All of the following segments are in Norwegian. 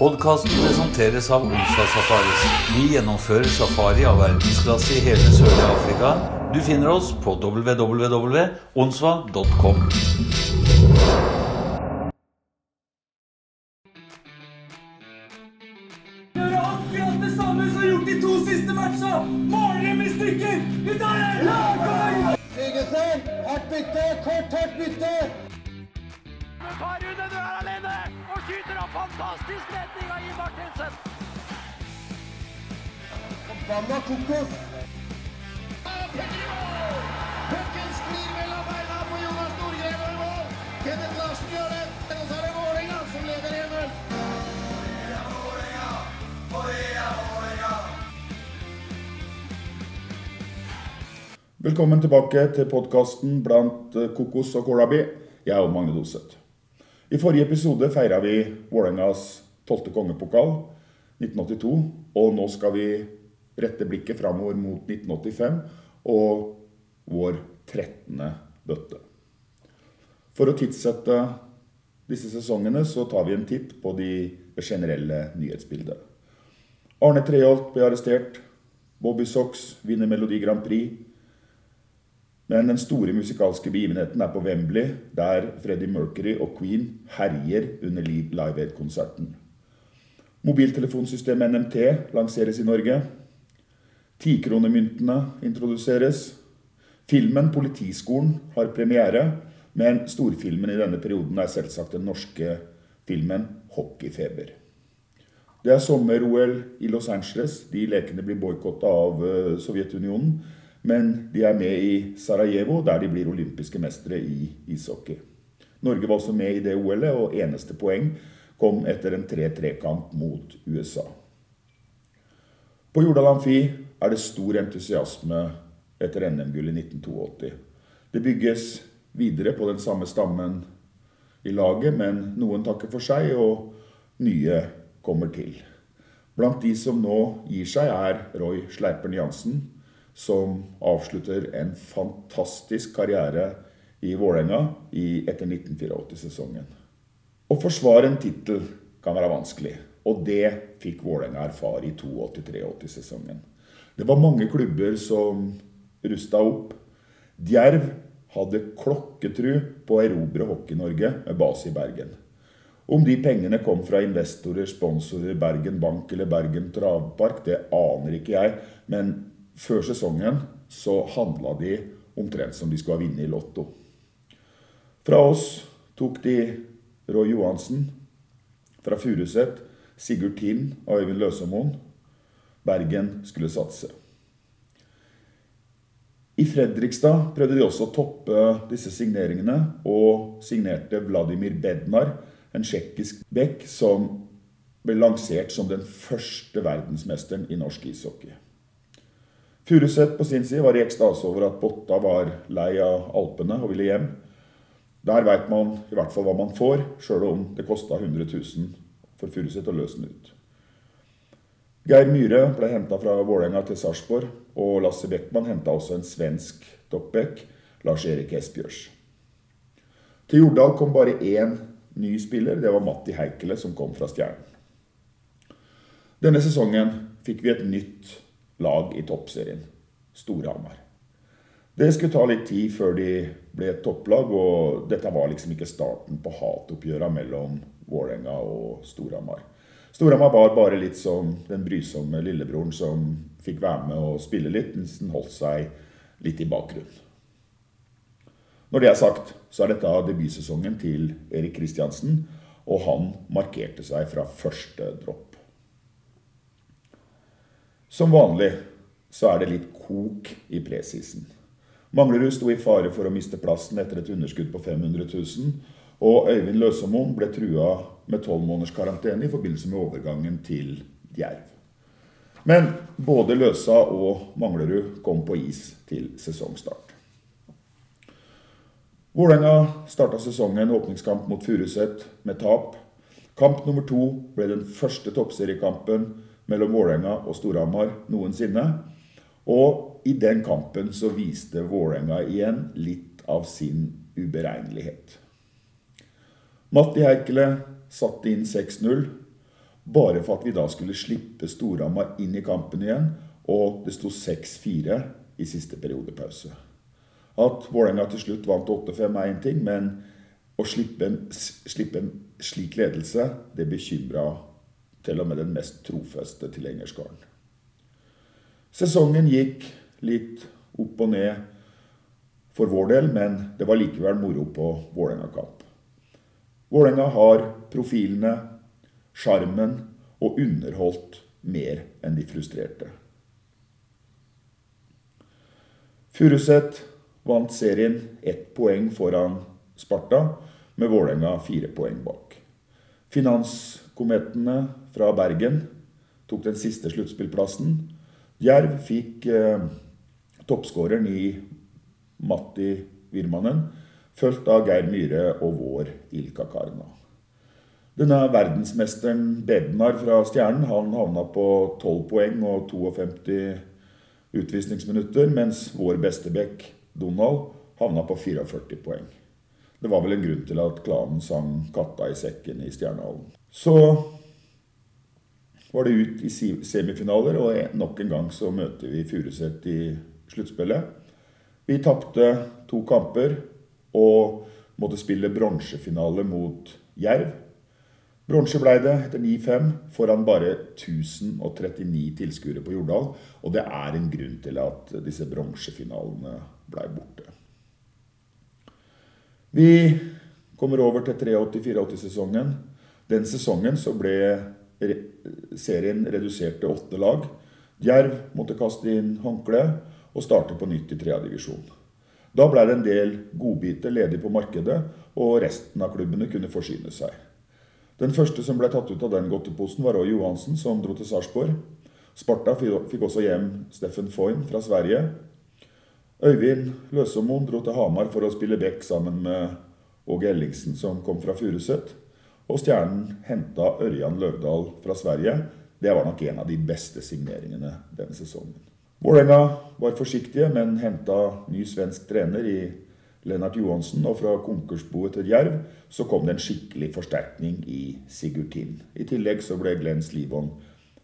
Podkasten presenteres av Onsdag Safaris. Vi gjennomfører safari av verdensklasse i hele sørlige Afrika. Du finner oss på www.onsva.com. tilbake til podkasten blant eh, kokos og kålrabi. Jeg er Magne Doseth. I forrige episode feira vi Vålerengas tolvte kongepokal 1982. Og nå skal vi rette blikket framover mot 1985 og vår 13. bøtte. For å tidssette disse sesongene så tar vi en titt på de generelle nyhetsbildet. Arne Treholt ble arrestert. Bobby Socks vinner Melodi Grand Prix. Men den store musikalske begivenheten er på Wembley, der Freddie Mercury og Queen herjer under Live Aid-konserten. Mobiltelefonsystemet NMT lanseres i Norge. Tikronemyntene introduseres. Filmen 'Politiskolen' har premiere, men storfilmen i denne perioden er selvsagt den norske filmen 'Hockeyfeber'. Det er sommer-OL i Los Angeles. De lekene blir boikotta av eh, Sovjetunionen. Men de er med i Sarajevo, der de blir olympiske mestere i ishockey. Norge var også med i det OL-et, og eneste poeng kom etter en 3-3-kamp mot USA. På Jordal Amfi er det stor entusiasme etter NM-gull i 1982. Det bygges videre på den samme stammen i laget, men noen takker for seg, og nye kommer til. Blant de som nå gir seg, er Roy Sleiper'n Jansen, som avslutter en fantastisk karriere i Vålerenga etter 1984-sesongen. Å forsvare en tittel kan være vanskelig, og det fikk Vålerenga erfare i 82-83-sesongen. Det var mange klubber som rusta opp. Djerv hadde klokketru på å erobre Hockey-Norge med base i Bergen. Om de pengene kom fra investorer, sponsorer, Bergen Bank eller Bergen Travpark, det aner ikke jeg. Men før sesongen så handla de omtrent som de skulle ha vunnet i Lotto. Fra oss tok de Roy Johansen. Fra Furuset Sigurd Tind og Øyvind Løsemoen. Bergen skulle satse. I Fredrikstad prøvde de også å toppe disse signeringene, og signerte Vladimir Bednar, en tsjekkisk bekk som ble lansert som den første verdensmesteren i norsk ishockey. Furuset på sin side var i ekstase over at Botta var lei av Alpene og ville hjem. Der veit man i hvert fall hva man får, sjøl om det kosta 100 000 for Furuset å løse den ut. Geir Myhre ble henta fra Vålerenga til Sarpsborg, og Lasse Beckmann henta også en svensk toppback, Lars-Erik Espjørs. Til Jordal kom bare én ny spiller, det var Matti Heikele, som kom fra Stjernen. Denne sesongen fikk vi et nytt lag i toppserien, Storhamar. Det skulle ta litt tid før de ble et topplag, og dette var liksom ikke starten på hatoppgjøra mellom Vålerenga og Storhamar. Storhamar var bare litt som den brysomme lillebroren som fikk være med og spille litt, mens den holdt seg litt i bakgrunnen. Når det er sagt, så er dette debutsesongen til Erik Kristiansen, og han markerte seg fra første dropp. Som vanlig så er det litt kok i presisen. Manglerud sto i fare for å miste plassen etter et underskudd på 500 000, og Øyvind Løsemoen ble trua med tolv måneders karantene i forbindelse med overgangen til Djerv. Men både Løsa og Manglerud kom på is til sesongstart. Vålerenga starta sesongen åpningskamp mot Furuset med tap. Kamp nummer to ble den første toppseriekampen mellom Vålerenga og Storhamar noensinne. Og i den kampen så viste Vålerenga igjen litt av sin uberegnelighet. Matti Heikele satte inn 6-0. bare for at vi da skulle slippe Storhamar inn i kampen igjen, og det sto 6-4 i siste periodepause. At Vålerenga til slutt vant 8-5 er én ting, men å slippe en, slippe en slik ledelse, det bekymra til og med den mest trofaste tilhengerskaren. Sesongen gikk litt opp og ned for vår del, men det var likevel moro på Vålerenga-kamp. Vålerenga har profilene, sjarmen og underholdt mer enn de frustrerte. Furuset vant serien ett poeng foran Sparta, med Vålerenga fire poeng bak. Finanskometene fra Bergen tok den siste sluttspillplassen. Jerv fikk eh, toppskåreren i Matti Virmanen, fulgt av Geir Myhre og vår Ilka Karna. Denne verdensmesteren Bednar fra Stjernen han havna på 12 poeng og 52 utvisningsminutter, mens vår beste bekk, Donald, havna på 44 poeng. Det var vel en grunn til at klanen sang 'Katta i sekken' i Stjernehallen. Så var det ut i semifinaler, og nok en gang så møter vi Furuset i sluttspillet. Vi tapte to kamper og måtte spille bronsefinale mot Jerv. Bronse ble det etter 9-5 foran bare 1039 tilskuere på Jordal. Og det er en grunn til at disse bronsefinalene ble borte. Vi kommer over til 83-84-sesongen. Den sesongen så ble serien redusert til åtte lag. Djerv måtte kaste inn håndkle og starte på nytt i tredjedivisjon. Da ble det en del godbiter ledig på markedet, og resten av klubbene kunne forsyne seg. Den første som ble tatt ut av den godteposen, var Roy Johansen, som dro til Sarpsborg. Sparta fikk også hjem Steffen Foyn fra Sverige. Øyvind Løsemoen dro til Hamar for å spille back sammen med Åge Ellingsen, som kom fra Furuset. Og Stjernen henta Ørjan Løvdahl fra Sverige. Det var nok en av de beste signeringene denne sesongen. Vålerenga var forsiktige, men henta ny svensk trener i Lennart Johansen. Og fra konkursboet til Jerv så kom det en skikkelig forsterkning i Sigurd Tind. I tillegg så ble Glenn Slivon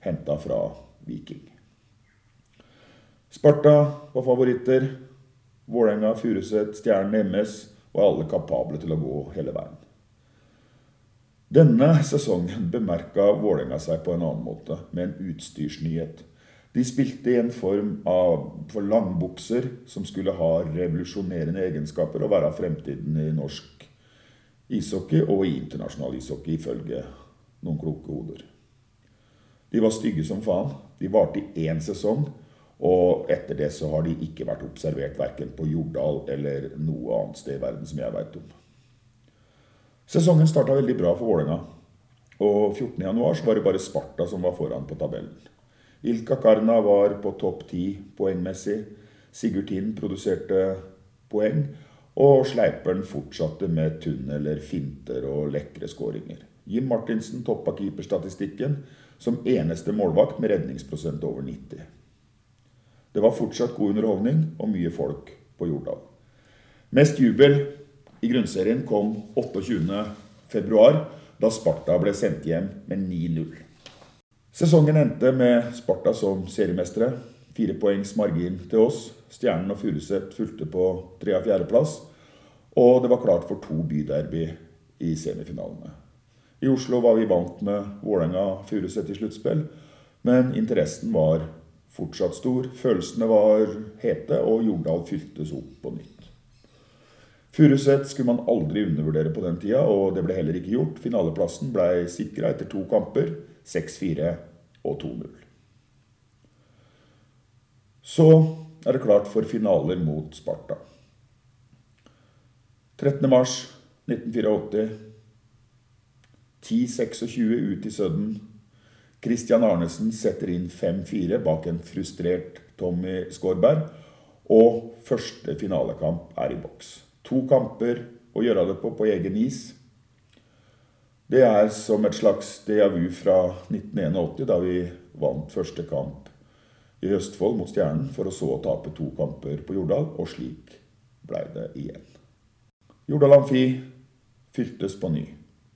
henta fra Viking. Sparta var favoritter. Vålerenga, Furuset, Stjernen, MS var alle kapable til å gå hele veien. Denne sesongen bemerka Vålerenga seg på en annen måte, med en utstyrsnyhet. De spilte i en form av for langbukser som skulle ha revolusjonerende egenskaper og være fremtiden i norsk ishockey og i internasjonal ishockey, ifølge noen kloke hoder. De var stygge som faen. De varte i én sesong. Og etter det så har de ikke vært observert verken på Jordal eller noe annet sted i verden som jeg veit om. Sesongen starta veldig bra for Vålerenga. Og 14.1 var det bare Sparta som var foran på tabellen. Ilka Karna var på topp ti poengmessig. Sigurd Tind produserte poeng. Og Sleiperen fortsatte med tunneler, finter og lekre skåringer. Jim Martinsen toppa keeperstatistikken som eneste målvakt med redningsprosent over 90. Det var fortsatt god underholdning og mye folk på Jordal. Mest jubel i grunnserien kom 28.2, da Sparta ble sendt hjem med 9-0. Sesongen endte med Sparta som seriemestere. Fire poengs margin til oss. Stjernen og Furuset fulgte på tre- og fjerdeplass. Og det var klart for to byderby i semifinalene. I Oslo var vi vant med Vålerenga-Furuset i sluttspill, men interessen var fortsatt stor. Følelsene var hete, og Jordal fyltes opp på nytt. Furuset skulle man aldri undervurdere på den tida, og det ble heller ikke gjort. Finaleplassen ble sikra etter to kamper, 6-4 og 2-0. Så er det klart for finaler mot Sparta. 13.3.1984. 10-26 ut i Sødden. Christian Arnesen setter inn 5-4 bak en frustrert Tommy Skårberg. Og første finalekamp er i boks. To kamper å gjøre det på på egen is. Det er som et slags déjà vu fra 1981, da vi vant første kamp i Østfold mot Stjernen, for å så å tape to kamper på Jordal, og slik blei det igjen. Jordal Amfi fyltes på ny.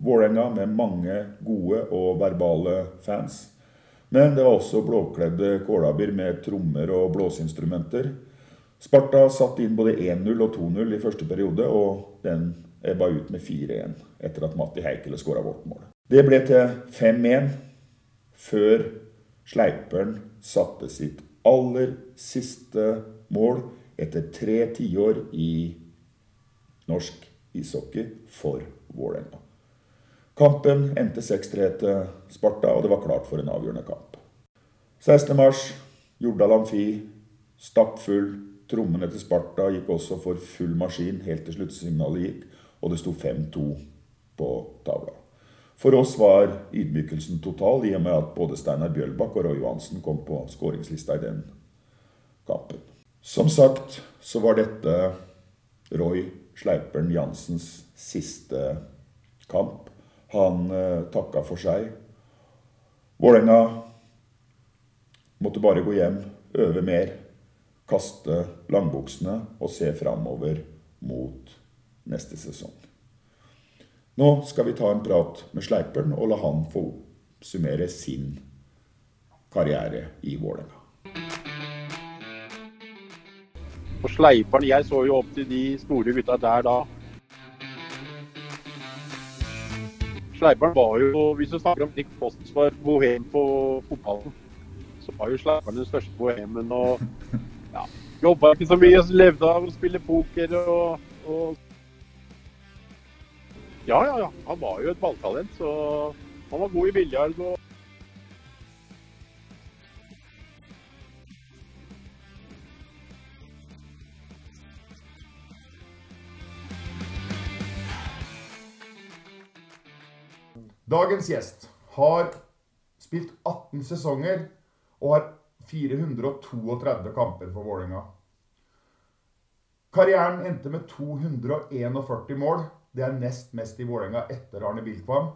Vålerenga med mange gode og verbale fans. Men det var også blåkledde kålabber med trommer og blåseinstrumenter. Sparta satte inn både 1-0 og 2-0 i første periode, og den ebba ut med 4-1 etter at Matti Heikele skåra vårt mål. Det ble til 5-1 før Sleiperen satte sitt aller siste mål etter tre tiår i norsk ishockey for Vålerenga. Kampen endte 6-3 til Sparta, og det var klart for en avgjørende kamp. 16.3, Jordal Amfi, stappfull. Trommene til Sparta gikk også for full maskin helt til sluttsignalet gikk, og det sto 5-2 på tavla. For oss var ydmykelsen total, i og med at både Steinar Bjølbakk og Roy Johansen kom på skåringslista i den kampen. Som sagt så var dette Roy Sleiperen Jansens siste kamp. Han eh, takka for seg. Vålerenga måtte bare gå hjem, øve mer, kaste langbuksene og se framover mot neste sesong. Nå skal vi ta en prat med Sleiperen og la han få oppsummere sin karriere i Vålerenga. Og Sleiperen, jeg så jo opp til de store gutta der da. Sleiperen var jo, hvis du snakker om Nick Foss var bohem på fotballen, så var jo Sleiperen den største bohemen. Og ja, jobba ikke så mye, levde av å spille poker og, og Ja, ja, ja. Han var jo et balltalent, så han var god i biljard. og Dagens gjest har spilt 18 sesonger og har 432 kamper for Vålerenga. Karrieren endte med 241 mål. Det er nest mest i Vålerenga etter Arne Bilkvam.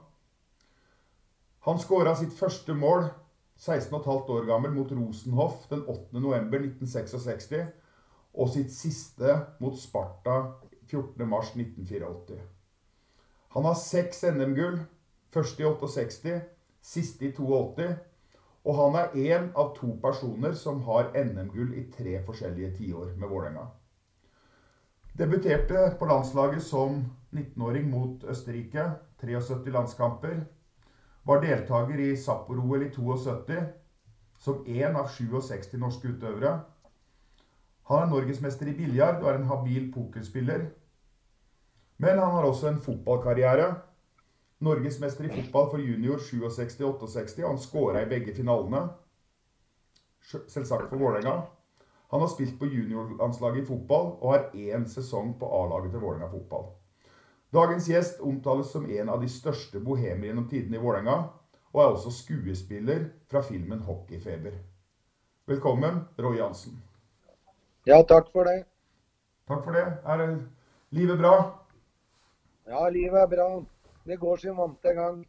Han skåra sitt første mål 16,5 år gammel mot Rosenhoff den 8. november 1966, og sitt siste mot Sparta 14. mars 1984. Han har seks NM-gull, første i 68, siste i 82, og han er én av to personer som har NM-gull i tre forskjellige tiår med Vålerenga. Debuterte på landslaget som 19-åring mot Østerrike, 73 landskamper. Var deltaker i Sapporo-OL i 72, som én av 67 norske utøvere. Han er norgesmester i biljard og er en habil pokerspiller. Men han har også en fotballkarriere. Norgesmester i fotball for junior 67-68. Han skåra i begge finalene. Selvsagt for Vålerenga. Han har spilt på juniorlandslaget i fotball og har én sesong på A-laget til Vålerenga fotball. Dagens gjest omtales som en av de største bohemer gjennom tidene i Vålerenga, og er også skuespiller fra filmen 'Hockeyfeber'. Velkommen, Roy Jansen. Ja, takk for det. Takk for det. Er livet bra? Ja, livet er bra. Det går sin vante gang.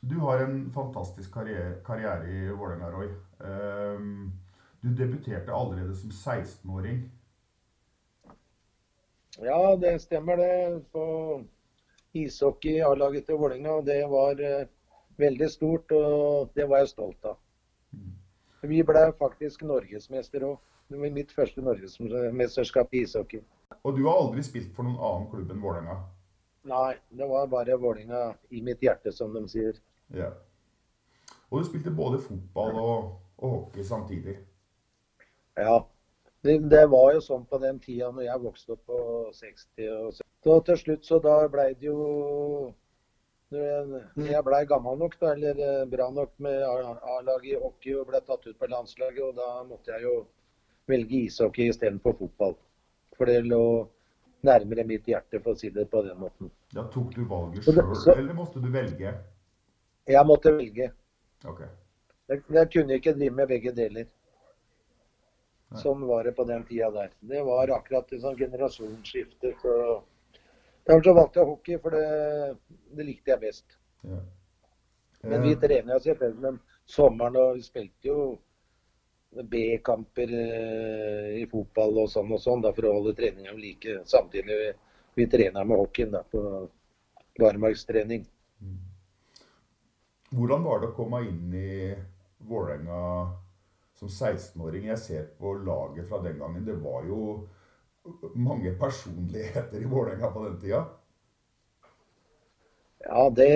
Du har en fantastisk karriere, karriere i Vålerenga, Roy. Um, du debuterte allerede som 16-åring. Ja, det stemmer det. På ishockey A-laget til Vålerenga. Det var uh, veldig stort, og det var jeg stolt av. Mm. Vi ble faktisk norgesmester òg. Det var mitt første norgesmesterskap i ishockey. Og du har aldri spilt for noen annen klubb enn Vålerenga? Nei, det var bare Vålinga i mitt hjerte, som de sier. Ja. Og du spilte både fotball og, og hockey samtidig? Ja. Det, det, var jo sånn på den tida når jeg vokste opp på 60 og 70. Så til slutt så da blei det jo Når jeg blei gammel nok, da, eller bra nok med A-laget i hockey og ble tatt ut på landslaget, og da måtte jeg jo velge ishockey istedenfor fotball. For det lå nærmere mitt hjerte, for å si det på den måten. Ja, Tok du valget sjøl, eller måtte du velge? Jeg måtte velge. Okay. Jeg, jeg kunne ikke drive med begge deler. Nei. Sånn var det på den tida der. Det var akkurat et sånn generasjonsskifte. Så Derfor så valgte jeg hockey, for det, det likte jeg best. Ja. Men vi trener jo selvfølgelig men sommeren, og vi spilte jo B-kamper eh, i fotball og sånn og sånn, da, for å holde treninga like. Samtidig vi, vi trener med hockeyen da, på barmarkstrening. Hvordan var det å komme inn i Vålerenga som 16-åring? Jeg ser på laget fra den gangen. Det var jo mange personligheter i Vålerenga på den tida. Ja, det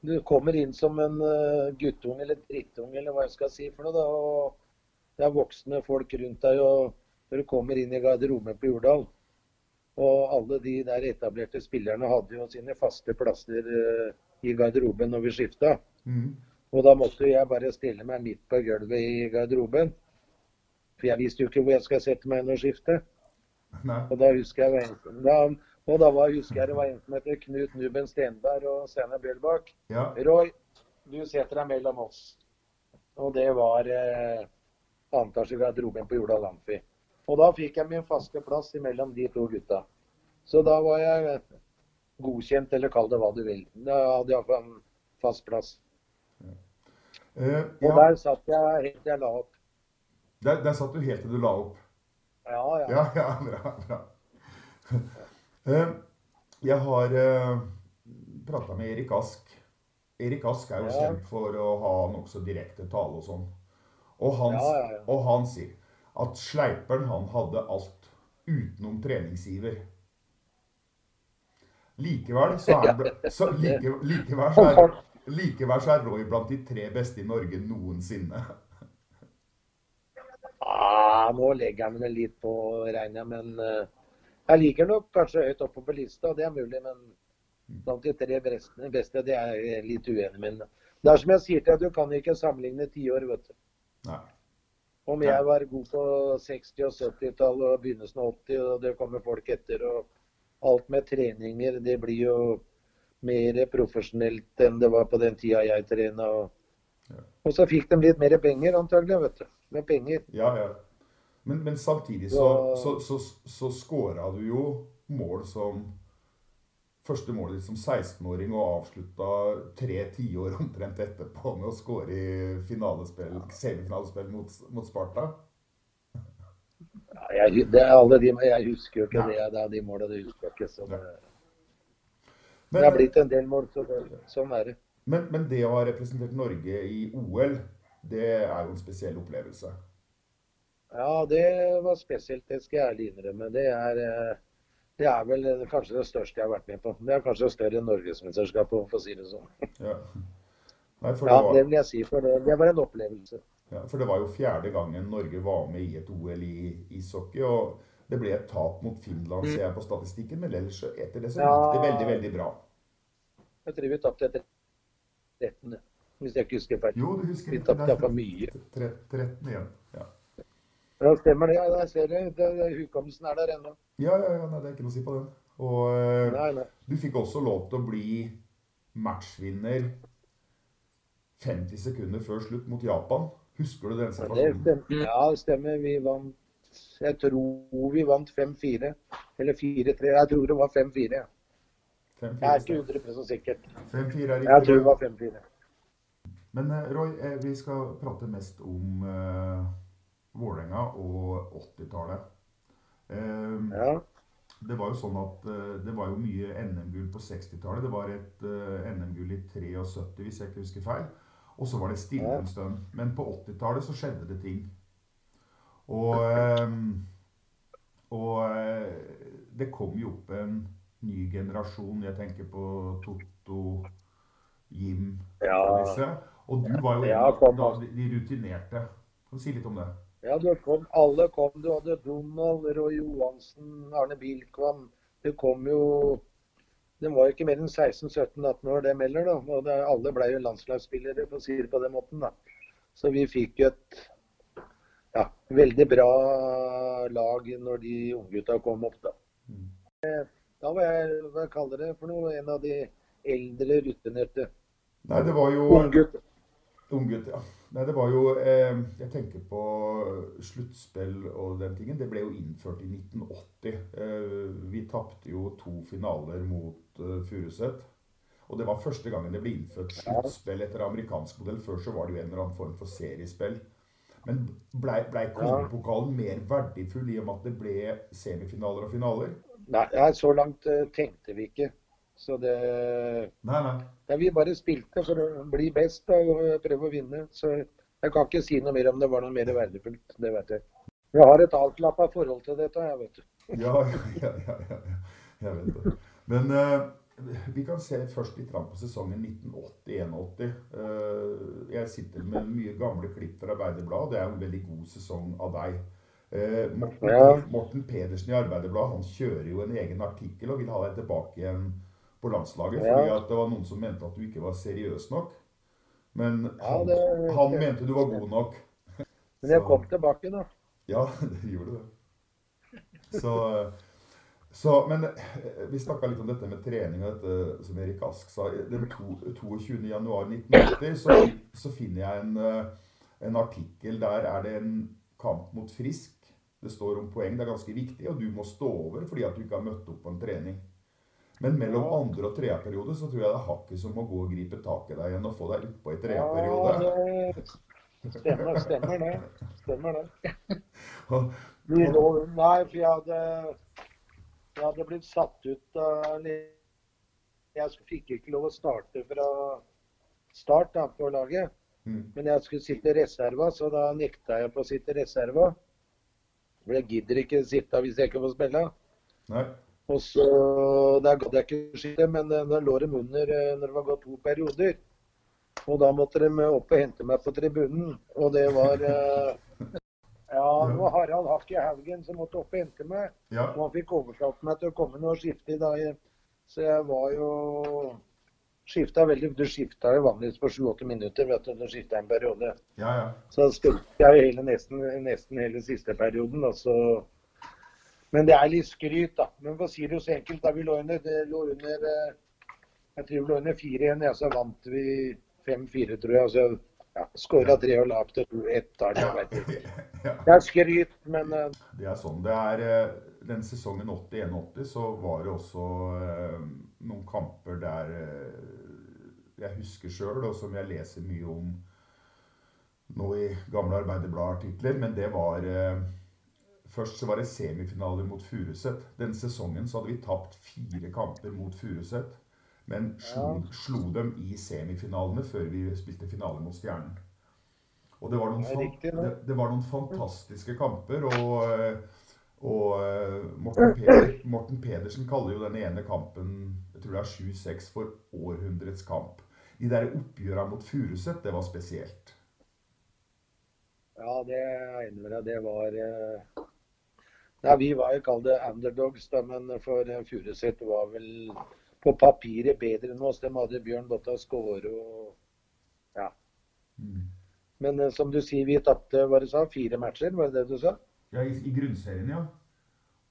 Du kommer inn som en uh, guttunge eller drittunge eller hva jeg skal si for noe. da, og Det er voksne folk rundt deg. og Når du kommer inn i garderoben på Jordal Og alle de der etablerte spillerne hadde jo sine faste plasser uh, i garderoben når vi skifta. Mm. Og da måtte jeg bare stille meg midt på gulvet i garderoben. For jeg visste jo ikke hvor jeg skal sette meg når skiftet. Nei. Og da husker jeg da, og da var, husker jeg det var en som heter Knut Nuben Stenberg og Steinar Bjølbakk. Ja. Roy, du setter deg mellom oss. Og det var eh, antas i garderoben på Jordal Amfi. Og da fikk jeg min faste plass mellom de to gutta. Så da var jeg godkjent, eller kall det hva du vil. Da hadde jeg iallfall en fast plass. Eh, Og der satt jeg helt til jeg la opp. Der, der satt du helt til du la opp. Ja, ja. Ja, ja, bra. bra. Eh, Jeg har prata med Erik Ask. Erik Ask er jo Ja. kjent for å ha nokså direkte tale og sånn. Og Ja, ja, og han sier at Sleiperen han hadde alt utenom treningsiver. Likevel så er, så, like, likevel, så er, likevel så er Roy blant de tre beste i Norge noensinne. Ah, nå legger jeg meg litt på, regner jeg, men eh, jeg liker nok kanskje høyt oppe på lista, det er mulig. Men blant de tre beste, beste, det er jeg litt uenig med. Det er som jeg sier til deg, du kan ikke sammenligne tiår, vet du. Nei. Om jeg var god på 60- og 70-tallet og begynnelsen av 80, og det kommer folk etter, og alt med treninger, det blir jo mer profesjonelt enn det var på den tida jeg trena. Og, Ja. og så fikk de litt mer penger, antagelig, vet du. Med penger. Ja, ja. Men, men samtidig så, så, så, så skåra du jo mål som Første målet ditt som 16-åring og avslutta tre tiår omtrent etterpå med å skåre i finalespill, semifinalespill mot, mot Sparta. Ja, jeg, det er de, jeg husker jo ikke ja. det, det er de måla, du husker ikke. Så det, det Men, har blitt en del mål, så det, sånn er det. men, men det å ha representert Norge i OL, det er jo en spesiell opplevelse. Ja, det var spesielt, det skal jeg ærlig innrømme. Det er, eh, det er vel eh, kanskje det største jeg har vært med på. Det er kanskje større enn Norgesmesterskapet, for å si det sånn. Ja. Nei, for, Ja, det det vil jeg si, for det, det var en opplevelse. ja, for det var jo fjerde gangen Norge var med i et OL i ishockey. og det ble et tap mot Finland, ser jeg på statistikken, men ellers etter det så Ja. gikk det veldig, veldig bra. Jeg tror vi tapte etter 13., hvis jeg ikke husker feil. Jo, du husker Vi tapte det. mye. 13 igjen. Ja. Ja, stemmer det. Ja, jeg ser det. det hukommelsen er der ennå. Ja, ja, ja, nei, det er ikke noe å si på den. Og uh, Nei, nei. du fikk også lov til å bli matchvinner 50 sekunder før slutt mot Japan. Husker du den Ja, det situasjonen? stemmer. Ja, det stemmer. Vi vant Jeg tror vi vant 5-4. Eller 4-3. Jeg tror det var 5-4. ja. Jeg er ikke 100 sikker. 5-4 er Jeg tror det var 5-4. Men eh, Roy, eh, vi skal prate mest om uh, Vålerenga og 80-tallet. Eh, Ja. Det var jo sånn at eh, det var jo mye NM-gull på 60-tallet. Det var et eh, NM-gull i 73, hvis jeg ikke husker feil. Og så var det stille en stund. Men på 80-tallet så skjedde det ting. Og, eh, og eh, det kom jo opp en ny generasjon. Jeg tenker på Totto, Jim Ja. og disse. Og du var jo en av de rutinerte. Kan du si litt om det? Ja, du kom, alle kom. Du hadde Donald, Roy Johansen, Arne Bilkvam. Det kom jo De var jo ikke mer enn 16-17-18 år, dem heller. da. Og det, alle ble jo landslagsspillere, for å si det på den måten. da. Så vi fikk jo et ja, veldig bra lag når de unggutta kom opp, da. Mm. Da var jeg, hva jeg kaller det for noe, en av de eldre rutinerte. Nei, det var jo Unggutt. Unggutt, ja. Nei, det var jo eh, Jeg tenker på sluttspill og den tingen. Det ble jo innført i 1980. Eh, vi tapte jo to finaler mot eh, Furuset. Og det var første gangen det ble innført sluttspill etter amerikansk modell. Før så var det jo en eller annen form for seriespill. Men blei ble kongepokalen mer verdifull i og med at det ble semifinaler og finaler? Nei, så langt eh, tenkte vi ikke. Så det Nei, nei. ja, Vi bare spilte for å bli best da, og prøve å vinne. Så jeg kan ikke si noe mer om det var noe mer verdifullt. Det vet jeg. Jeg har et avklappa forhold til dette, jeg, vet du. Ja, ja, ja, ja. Jeg vet det. Men uh, vi kan se først litt fram på sesongen 1980-81. Uh, jeg sitter med mye gamle klipp fra Arbeiderbladet. Det er en veldig god sesong av deg. Eh, Morten, Ja. Morten Pedersen i Arbeiderbladet han kjører jo en egen artikkel og vil ha deg tilbake igjen på landslaget. Ja. Fordi at det var noen som mente at du ikke var seriøs nok. Men Ja, han, det- han mente du var god nok. Men jeg kom tilbake, da. ja, det gjorde det. Så, så Men eh, vi snakka litt om dette med trening og dette som Erik Ask sa. Den to- 22.1.1980 så, så finner jeg en, eh, en artikkel. Der er det en kamp mot Frisk. Det står om poeng. Det er ganske viktig, og du må stå over fordi at du ikke har møtt opp på en trening. Men mellom andre og tredje periode så tror jeg det er hakket som må gå og gripe tak i deg igjen og få deg utpå i tredje periode. Ja, det stemmer, stemmer det. Stemmer det. Lå, nei, for jeg hadde, jeg hadde blitt satt ut Jeg fikk ikke lov å starte fra start da, på laget. Mm. Men jeg skulle sitte i reserva, så da nekta jeg på å sitte i reserva. For jeg gidder ikke sitte hvis jeg ikke får spille. Nei. Og så, Der gadd jeg ikke skyte, men eh, da lå de under eh, når det var gått to perioder. Og da måtte de opp og hente meg på tribunen. Og det var eh, Ja, det var Harald Hakk i Haugen som måtte opp og hente meg. Ja. Og han fikk overtalt meg til å komme ned og skifte i dag. Så jeg var jo Skifta veldig Du skifta jo vanligvis på sju-åtte minutter, vet du. Du skifta en periode. Ja, ja. Så spilte jeg hele, nesten, nesten hele siste perioden. og så. Men det er litt skryt, da. Men for å si det så enkelt, da vi lå under, det lå under eh, Jeg tror vi lå under 4-1, ja, så vant vi 5-4, tror jeg. Så ja, skåra tre og la opp til 2-1. da, Jeg vet ikke. Det er skryt, men eh, Det er sånn. Det er eh, Den sesongen 81-80 så var det også noen kamper der jeg husker sjøl, og som jeg leser mye om nå i gamle Arbeiderblad-artikler, men det var Først så var det semifinaler mot Furuset. Den sesongen så hadde vi tapt fire kamper mot Furuset, men slo, slo dem i semifinalene før vi spilte finale mot Stjernen. Og det var noen, Det riktig, det. det, var noen fantastiske kamper. Og, og eh, Morten, Peder, Morten Pedersen kaller jo den ene kampen jeg tror det er 7-6 for århundrets kamp. De der oppgjørene mot Furuset, det var spesielt. ja, det jeg enig med deg. Det var eh, Nei, Vi var jo kalt underdogs, da, men for fjure Furuset var vel på papiret bedre enn oss. De hadde Bjørn Botta Skåre og Ja. Men eh, som du sier, vi tapte fire matcher, var det det du sa? Ja, i, i grunnserien, ja.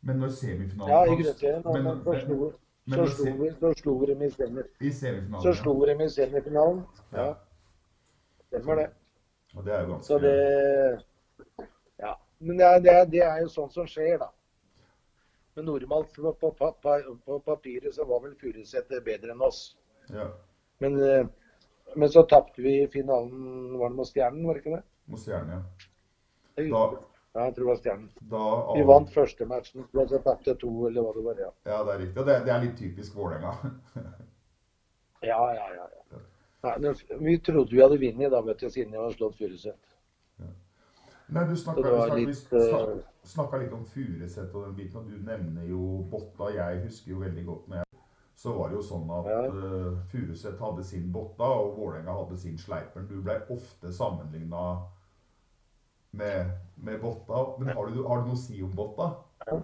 Men når semifinalen Ja, i grunnserien. men, men Så slo, men så slo, vi, så slo dem i I semifinalen, så slo dem i semifinalen. Ja. Stemmer det. Og det er jo ganske Så det Ja. Men det er, det, er, det er jo sånt som skjer, da. Men normalt på, på, på, på papiret så var vel Furuset bedre enn oss. Ja. Men, eh, men så tapte vi finalen, var det mot Stjernen, var det ikke det? Mot Stjernen, ja. Da. Ja, jeg tror det var Stjernen. da Vi vant første matchen, og så tapte to, eller hva det var. Ja, Ja, det er riktig. Det, det er litt typisk Vålerenga. ja, ja. ja, ja. Nei, vi trodde vi hadde vunnet da, vet du, siden vi hadde slått Furuset. Nei, du snakka, litt, eh, litt om Furuset og den biten, og du nevner jo Botta. Jeg husker jo veldig godt når jeg Så var det jo sånn at Ja. uh, Furuset hadde sin Botta, og Vålerenga hadde sin Sleipern. Du ble ofte sammenligna med, med Botta. Men har du, har du noe å si om Botta?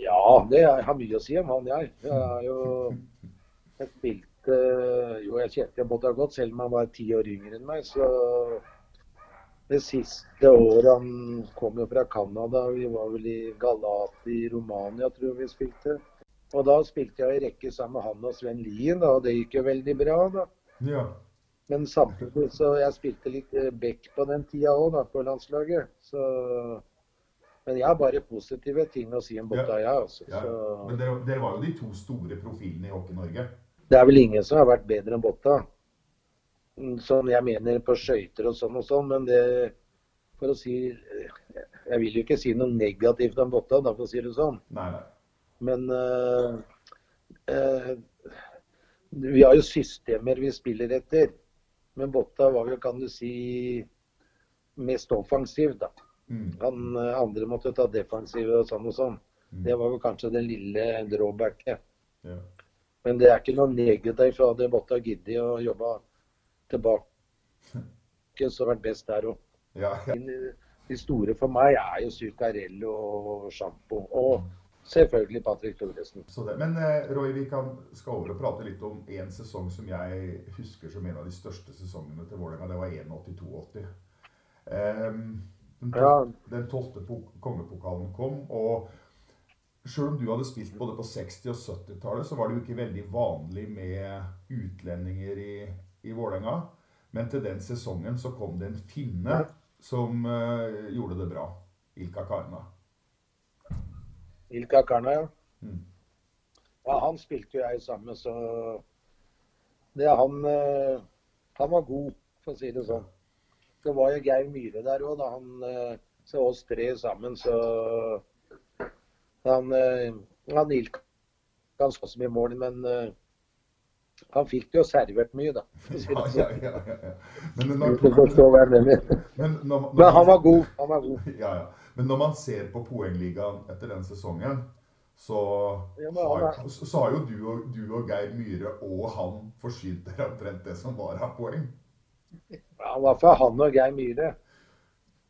Ja, det er, jeg har mye å si om han, jeg. Jeg er jo Jeg spilte Jo, jeg kjente Botta godt, selv om han var ti år yngre enn meg. Så det siste året Han kom jo fra Canada. Vi var vel i Galati i Romania, tror jeg vi spilte. Og da spilte jeg i rekke sammen med han og Sven Lien, da, og det gikk jo veldig bra. da. Ja. Men samtidig så jeg spilte litt eh, back på den tida òg, da, på landslaget. Så Men jeg har bare positive ting å si om Botta, jeg. Altså. ja. Så... Men dere, dere var jo de to store profilene i Hockey-Norge. Det er vel ingen som har vært bedre enn Botta. Sånn jeg mener på skøyter og sånn og sånn, men det For å si Jeg vil jo ikke si noe negativt om Botta, da, for å si det sånn. Nei, nei. Men uh, uh, Vi har jo systemer vi spiller etter. Men Botta var jo, kan du si, mest offensiv, da. Mm. Han eh, andre måtte ta defensive og sånn og sånn. Mm. Det var jo kanskje det lille drawbacket. Ja. Men det er ikke noe negativt fra det Botta gidder å jobbe tilbake. har vært best der òg. Ja, ja. De store for meg er jo Zuccarello og Sjampo. Og selvfølgelig Patrick Thoresen. Men eh, Roy, vi kan skal over og prate litt om en sesong som jeg husker som en av de største sesongene til Vålerenga. Det var 81-82. Um, den, Ja. den tolvte po- kongepokalen kom, og selv om du hadde spilt både på 60- og 70-tallet, så var det jo ikke veldig vanlig med utlendinger i, i Vålerenga. Men til den sesongen så kom det en finne som uh, gjorde det bra. Ilka Karna. Ilka Karna, ja. Mm. Ja, han spilte jo jeg sammen, så det han uh, Han var god, for å si det sånn. Det var jo Geir Myhre der òg, da han eh, Så oss tre sammen, så Han, han Ilka han så så mye mål, men han fikk det jo servert mye, da. Ja, ja, ja. Men, når, når, når, han var god. Han var god. Ja, ja. Men når man ser på poengligaen etter den sesongen, så, har, så, har jo du og, du og Geir Myhre og han forsynt dere omtrent det som var av poeng. Ja, i hvert fall han og Geir Myhre.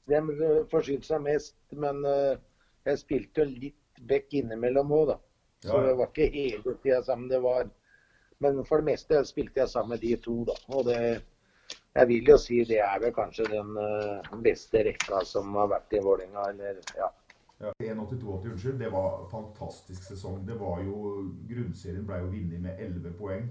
De eh, forsynte seg mest, men eh, jeg spilte jo litt back innimellom òg, da. Så det var ikke hele tida sammen. Det var Men for det meste spilte jeg sammen med de to, da. Og det Jeg vil jo si det er vel kanskje den eh, beste rekka som har vært i Vålerenga, eller ja. Ja, 1-82-80, unnskyld. Det var fantastisk sesong. Det var jo, Grunnserien ble jo vunnet med 11 poeng.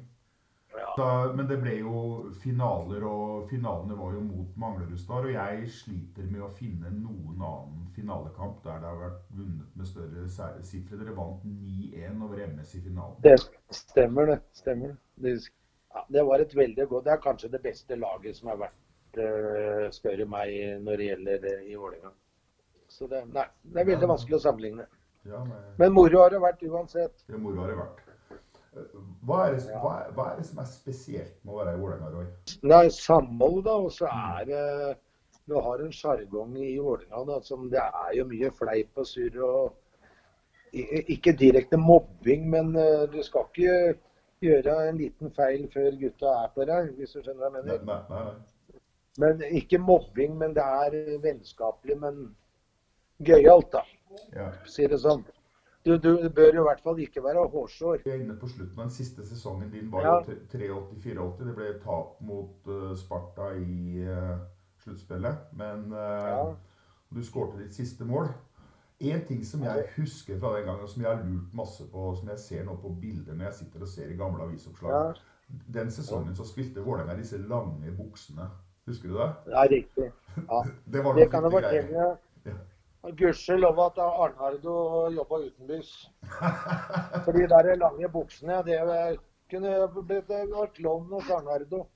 Da, men det ble jo finaler, og finalene var jo mot Manglerudstad. Og jeg sliter med å finne noen annen finalekamp der det har vært vunnet med større sifre. Dere vant 9-1 over MS i finalen. Det stemmer, det. Stemmer det. Ja, det var et veldig godt Det er kanskje det beste laget som har vært, uh, spør meg, når det gjelder det i Vålerenga. Så det, nei, det er veldig vanskelig å sammenligne. Ja, Men moro har det vært uansett. det moro har det vært. Hva er det, hva, hva er det som er spesielt med å være i Vålerenga, Roy? Det er samhold, da, og så er det Du har en sjargong i Vålerenga som Det er jo mye fleip og surr og Ikke direkte mobbing, men eh, du skal ikke gjøre en liten feil før gutta er på deg, hvis du skjønner hva jeg mener. nei, nei. nei. Men ikke mobbing, men det er vennskapelig, men gøyalt, da. Ja. Si det sånn. Du, du bør i hvert fall ikke være hårsår. Vi er inne på slutten av den siste sesongen din var Ja. jo 83-84. Det ble tap mot uh, Sparta i uh, sluttspillet. Men uh, Ja. du skårte ditt siste mål. En ting som jeg husker fra den gangen, og som jeg har lurt masse på, og som jeg ser nå på bilder når jeg sitter og ser i gamle avisoppslag Ja. Den sesongen så spilte Vålerenga disse lange buksene. Husker du det? Er riktig. Ja. Det var Det kan jeg fortelle. Ja. Gudskjelov at Arnardo jobba utenbys. For de der lange buksene, det kunne blitt klovn hos Arnardo.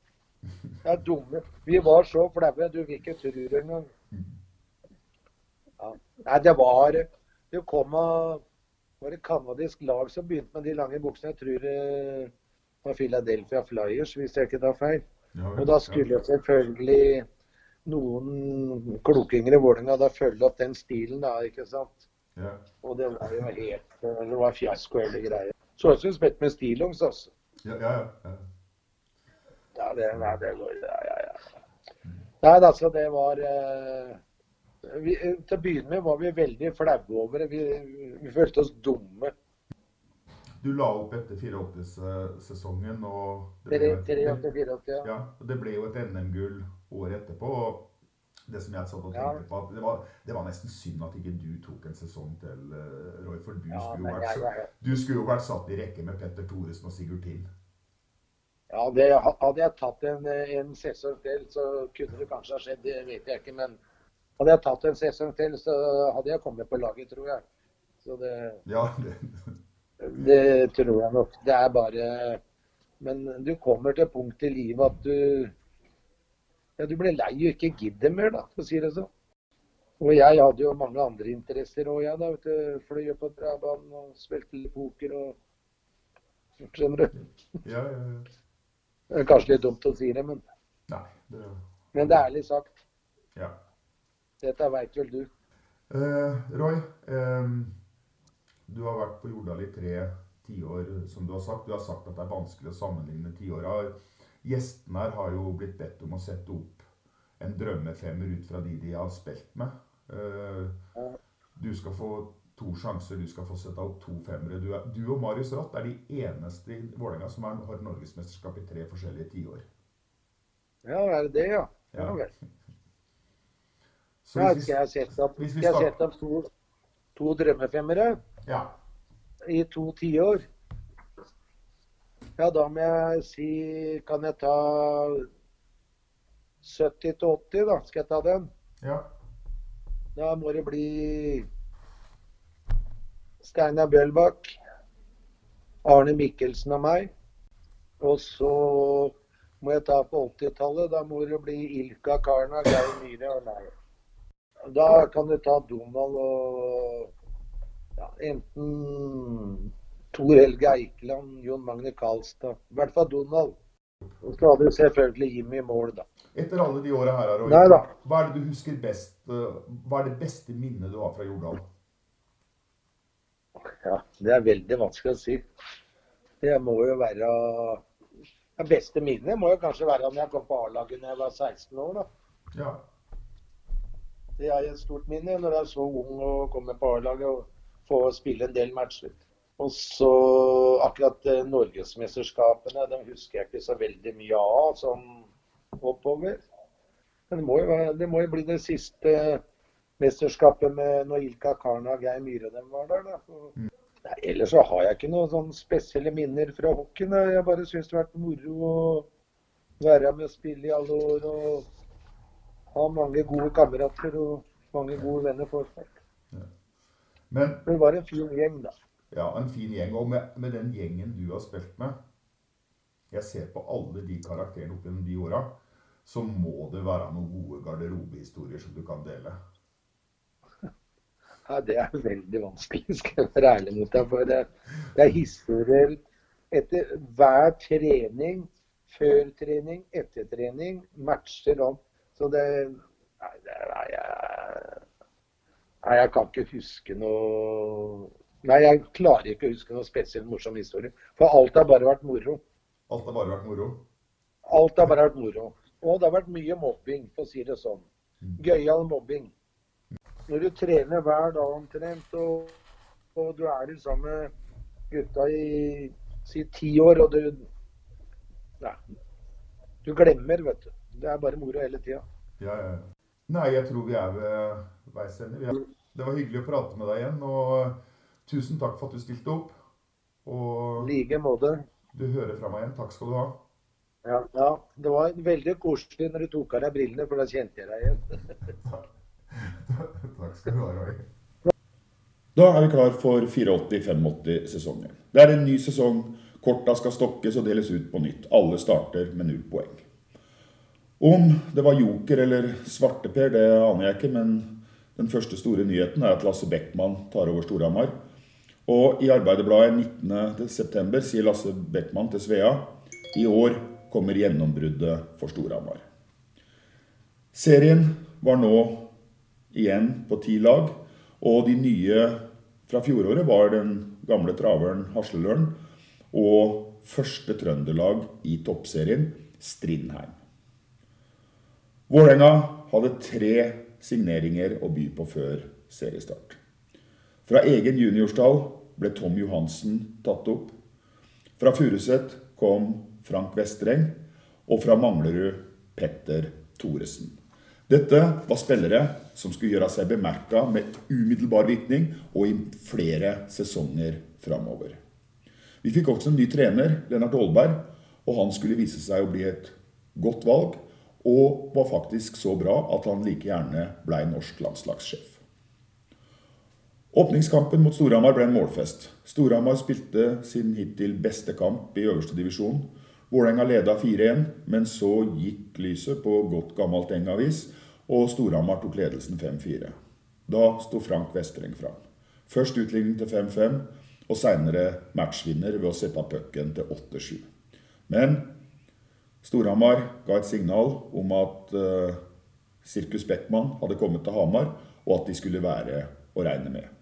Det er dumme. Vi var så flaue, du vil ikke tro det engang. Ja. Nei, det var Det kom av var det canadisk lag som begynte med de lange buksene. Jeg tror det var Philadelphia Flyers, hvis jeg ikke tar feil. Ja, vel, Og da skulle selvfølgelig noen klokinger i Vålerenga da følge opp den stilen, da, ikke sant. ja. Og det var jo helt Det var fiasko hele greia. Så ut som spilte med stillongs, altså. Ja, ja, ja, ja. Det, nei, det går Ja, ja, ja. Nei, altså, det var eh, vi, Til å begynne med var vi veldig flaue over det. Vi, vi følte oss dumme. Du la opp etter 84-sesongen, og det ble, 83-84, ja. ja, og det ble jo et NM-gull året etterpå. og Det som jeg satt og Ja. på, at det var, det var nesten synd at ikke du tok en sesong til, eh, Roy. For du, Ja, skulle, jo jeg- vært, jeg- du skulle jo vært satt i rekke med Petter Thoresen og Sigurd Tind. Ja, det, Hadde jeg tatt en, en sesong til, så kunne det kanskje ha skjedd. Det vet jeg ikke. Men hadde jeg tatt en sesong til, så hadde jeg kommet på laget, tror jeg. Så det, Ja, det, det tror jeg nok. Det er bare Men du kommer til punkt i livet at du ja, du ble lei og ikke gidder mer, da, for å si det sånn. Og jeg hadde jo mange andre interesser òg, jeg. da, vet du, Fløy på drabanen og spilte litt poker og Skjønner du? Ja, ja, ja. Det er kanskje litt dumt å si det, men, Nei, det men det er ærlig sagt. Ja. Dette veit vel du. Eh, Roy, eh, du har vært på Jordal i tre tiår, som du har sagt. Du har sagt at det er vanskelig å sammenligne tiåra. Gjestene her har jo blitt bedt om å sette opp en drømmefemmer ut fra de de har spilt med. Eh, du skal få to sjanser, du skal få sette opp to femmere. Du, er, du og Marius Ratt er de eneste i Vålerenga som er, har norgesmesterskap i tre forskjellige tiår. Ja, er det det, ja? Ja Ja. vel. Så hvis vi- skal jeg sette opp, skal jeg sette opp to, to drømmefemmere Ja. i to tiår? Ja, da må jeg si Kan jeg ta 70 til 80, da? Skal jeg ta den? ja. Da må det bli Steinar Bjølbakk, Arne Mikkelsen og meg. Og så må jeg ta på 80-tallet. Da må det bli Ilka Karna, Geir Myhre og meg. Da kan du ta Donald og ja, enten Tor Helge Eikeland, Jon Magne Karlstad. I hvert fall Donald. Og så hadde selvfølgelig Jimmy i mål, da. Etter alle de åra her, Roy, Nei hva er det du husker best? eh, Hva er det beste minnet du har fra Jordal? Ja, det er veldig vanskelig å si. Det må jo være Det beste minnet må jo kanskje være når jeg kom på A-laget da jeg var 16 år. da. Ja. Det er et stort minne når jeg er så ung og kommer på A-laget og får spille en del matcher. Og så akkurat eh, norgesmesterskapene, dem husker jeg ikke så veldig mye av sånn oppover. Men det må jo, være, det må jo bli det siste mesterskapet med når Ilka Karna og Geir Myhre dem var der. Da. Nei, ellers så har jeg ikke noen sånn spesielle minner fra hockeyen. Jeg bare syns det har vært moro å være med og spille i alle år. og ha mange gode kamerater og mange gode venner fortsatt. Men Det var en fin gjeng, da. Ja, en fin gjeng. Og med, med den gjengen du har spilt med Jeg ser på alle de karakterene opp gjennom de åra, så må det være noen gode garderobehistorier som du kan dele. Ja, Det er veldig vanskelig, skal jeg være ærlig mot deg. For det, det er historier etter hver trening, før trening, etter trening, matcher om. Så det Nei, det nei, jeg, nei, jeg kan ikke huske noe Nei, jeg klarer ikke å huske noe spesielt morsom historie. For alt har bare vært moro. Alt har bare vært moro. Alt har bare vært moro. Og det har vært mye mobbing, for å si det sånn. Gøyal mobbing. Når du trener hver dag omtrent, og, og du er i sammen med gutta i si ti år, og du Nei. Du glemmer, vet du. Det er bare moro hele tida. Ja, ja. Nei, jeg tror vi er ved veis ende. Er- Det var hyggelig å prate med deg igjen. Og tusen takk for at du stilte opp. Og like måte. du hører fra meg igjen. Takk skal du ha. Ja, ja. Det var veldig koselig når du tok av deg brillene, for da kjente jeg deg igjen. Takk skal du ha, Roy. Da er vi klar for 84-85-sesongen. Det er en ny sesong. Korta skal stokkes og deles ut på nytt. Alle starter med null poeng. Om det var joker eller svarteper, det aner jeg ikke, men den første store nyheten er at Lasse Beckmann tar over Storhamar. Og i Arbeiderbladet 19.9 sier Lasse Beckmann til Svea i år kommer gjennombruddet for Storhamar. Serien var nå igjen på ti lag, og de nye fra fjoråret var den gamle traveren Haslelørn og første trøndelag i toppserien, Strindheim. Vålerenga hadde tre signeringer å by på før seriestart. Fra egen juniorstall ble Tom Johansen tatt opp. Fra Furuset kom Frank Vestreng, og fra Manglerud Petter Thoresen. Dette var spillere som skulle gjøre seg bemerka med umiddelbar virkning og i flere sesonger framover. Vi fikk også en ny trener, Lennart Aalberg, og han skulle vise seg å bli et godt valg, og var faktisk så bra at han like gjerne ble norsk landslagssjef. Åpningskampen mot Storhamar ble en målfest. Storhamar spilte sin hittil beste kamp i øverste divisjon. Vålerenga leda 4-1, men så gikk lyset på godt gammelt Engavis, og Storhamar tok ledelsen 5-4. Da sto Frank Vestreng fram. Først utligning til 5-5, og seinere matchvinner ved å sette pucken til 8-7. Men Storhamar ga et signal om at uh, Sirkus Beckman hadde kommet til Hamar, og at de skulle være å regne med.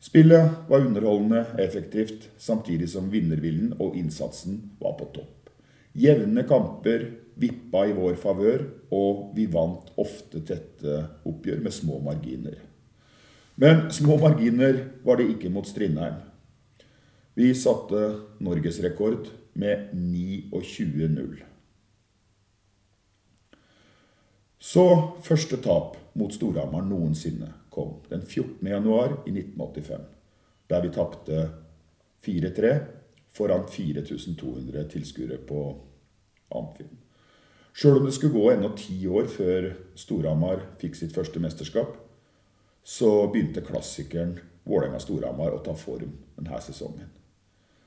Spillet var underholdende effektivt, samtidig som vinnerviljen og innsatsen var på topp. Jevne kamper vippa i vår favør, og vi vant ofte tette oppgjør med små marginer. Men små marginer var det ikke mot Strindheim. Vi satte norgesrekord med 29-0. Så første tap mot Storhamar noensinne kom den 14. januar i 1985, der vi tapte 4-3 foran 4200 tilskuere på Amfin. Sjøl om det skulle gå ennå ti år før Storhamar fikk sitt første mesterskap, så begynte klassikeren Vålerenga-Storhamar å ta form denne sesongen.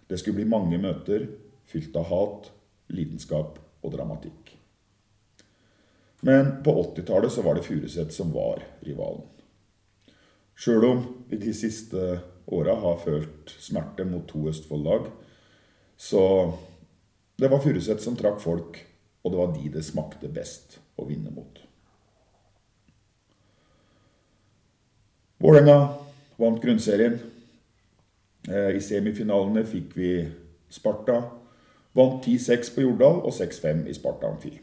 Det skulle bli mange møter fylt av hat, lidenskap og dramatikk. Men på 80-tallet var det Furuset som var rivalen. Sjøl om vi de siste åra har følt smerte mot to Østfold-lag, så det var Furuset som trakk folk, og det var de det smakte best å vinne mot. Vålerenga vant grunnserien. Eh, I semifinalene fikk vi Sparta. Vant 10-6 på Jordal og 6-5 i Sparta Amfi.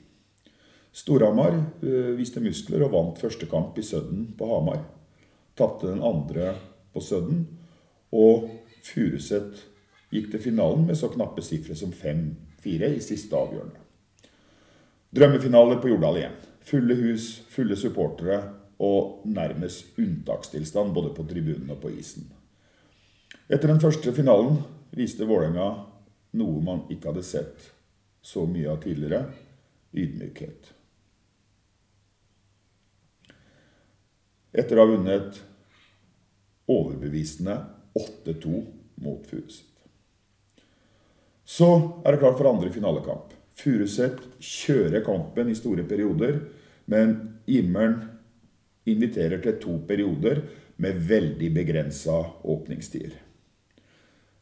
Storhamar uh, viste muskler og vant første kamp i Sødden på Hamar. Tapte den andre på Sødden. Og Furuseth gikk til finalen med så knappe sifre som 5-4 i siste avgjørende. Drømmefinale på Jordal igjen. Fulle hus, fulle supportere og nærmest unntakstilstand både på tribunen og på isen. Etter den første finalen viste Vålerenga noe man ikke hadde sett så mye av tidligere ydmykhet. etter å ha vunnet overbevisende 8-2 mot Furuset. Så er det klart for andre finalekamp. Furuset kjører kampen i store perioder, men Immeren inviterer til to perioder med veldig begrensa åpningstider.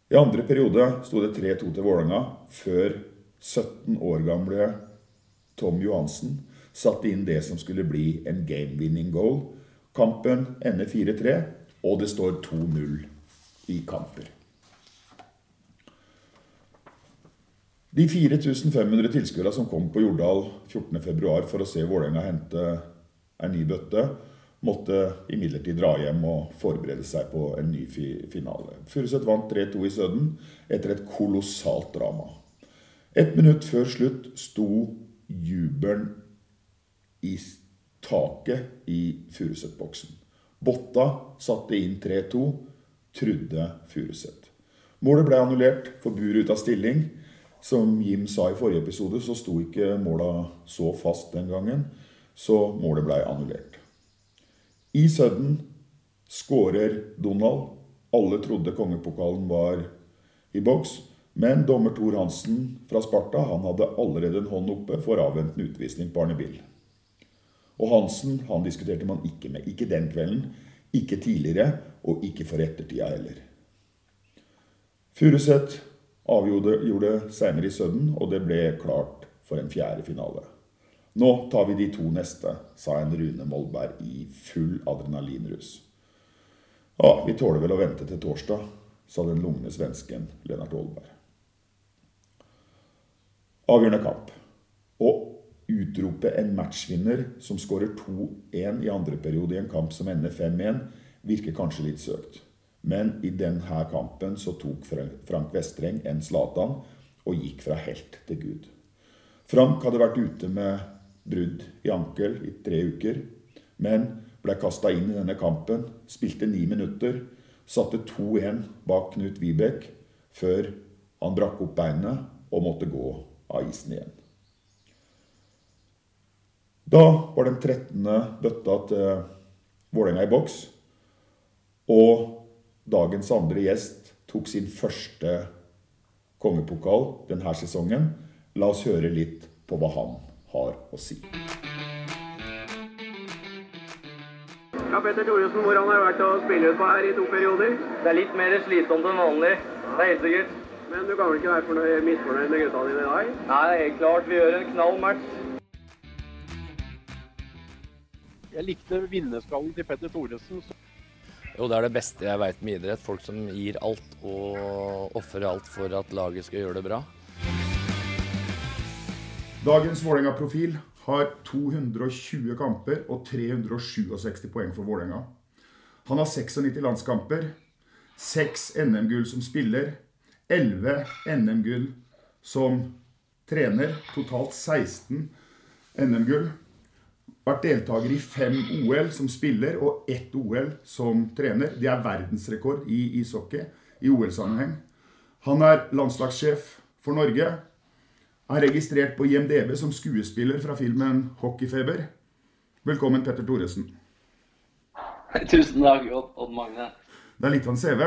I andre periode sto det 3-2 til Vålerenga, før 17 år gamle Tom Johansen satte inn det som skulle bli en game-winning goal Kampen ender 4-3, og det står 2-0 i kamper. De 4500 tilskuerne som kom på Jordal 14.2 for å se Vålerenga hente en ny bøtte, måtte imidlertid dra hjem og forberede seg på en ny finale. Furuset vant 3-2 i Søden etter et kolossalt drama. Et minutt før slutt sto jubelen i taket i Furuset-boksen. Botta satte inn 3-2, trodde Furuseth. Målet ble annullert for bur ut av stilling. Som Jim sa i forrige episode, så sto ikke måla så fast den gangen, så målet ble annullert. I Sudden skårer Donald. Alle trodde kongepokalen var i boks, men dommer Thor Hansen fra Sparta han hadde allerede en hånd oppe for avventende utvisning på Arne Bill. Og Hansen han diskuterte man ikke med. Ikke den kvelden, ikke tidligere, og ikke for ettertida heller. Furuseth avgjorde seinere i Sødden, og det ble klart for en fjerde finale. Nå tar vi de to neste, sa en Rune Molberg i full adrenalinrus. Ja, vi tåler vel å vente til torsdag, sa den lugne svensken Lennart Aalberg. Avgjørende kamp. Og utrope en matchvinner som skårer 2-1 i andre periode i en kamp som ender 5-1, virker kanskje litt søkt. Men i denne kampen så tok Frank Vestreng en Zlatan og gikk fra helt til Gud. Frank hadde vært ute med brudd i ankel i tre uker, men ble kasta inn i denne kampen, spilte ni minutter, satte 2-1 bak Knut Vibekk før han brakk opp beinet og måtte gå av isen igjen. Da var den 13. bøtta til Vålerenga i boks. Og dagens andre gjest tok sin første kongepokal denne sesongen. La oss høre litt på hva han har å si. Ja, Petter Thoresen, hvordan har det vært å spille ut på her i to perioder? Det er litt mer slitsomt enn vanlig. Det er helt sikkert. Men du kan vel ikke være fornøyd, misfornøyd med gutta dine i dag? Nei, det er helt klart. Vi gjør en knall match. Jeg likte vinnerskallen til Petter Thoresen. Jo, det er det beste jeg veit med idrett. Folk som gir alt og ofrer alt for at laget skal gjøre det bra. Dagens Vålerenga-profil har 220 kamper og 367 poeng for Vålerenga. Han har 96 landskamper, 6 NM-gull som spiller, 11 NM-gull som trener, totalt 16 NM-gull. Vært deltaker i fem OL som spiller og ett OL som trener. Det er verdensrekord i ishockey i OL-sammenheng. Han er landslagssjef for Norge. Er registrert på IMDb som skuespiller fra filmen 'Hockeyfeber'. Velkommen, Petter Thoresen. Tusen takk, Odd Magne. Det er litt av en CV.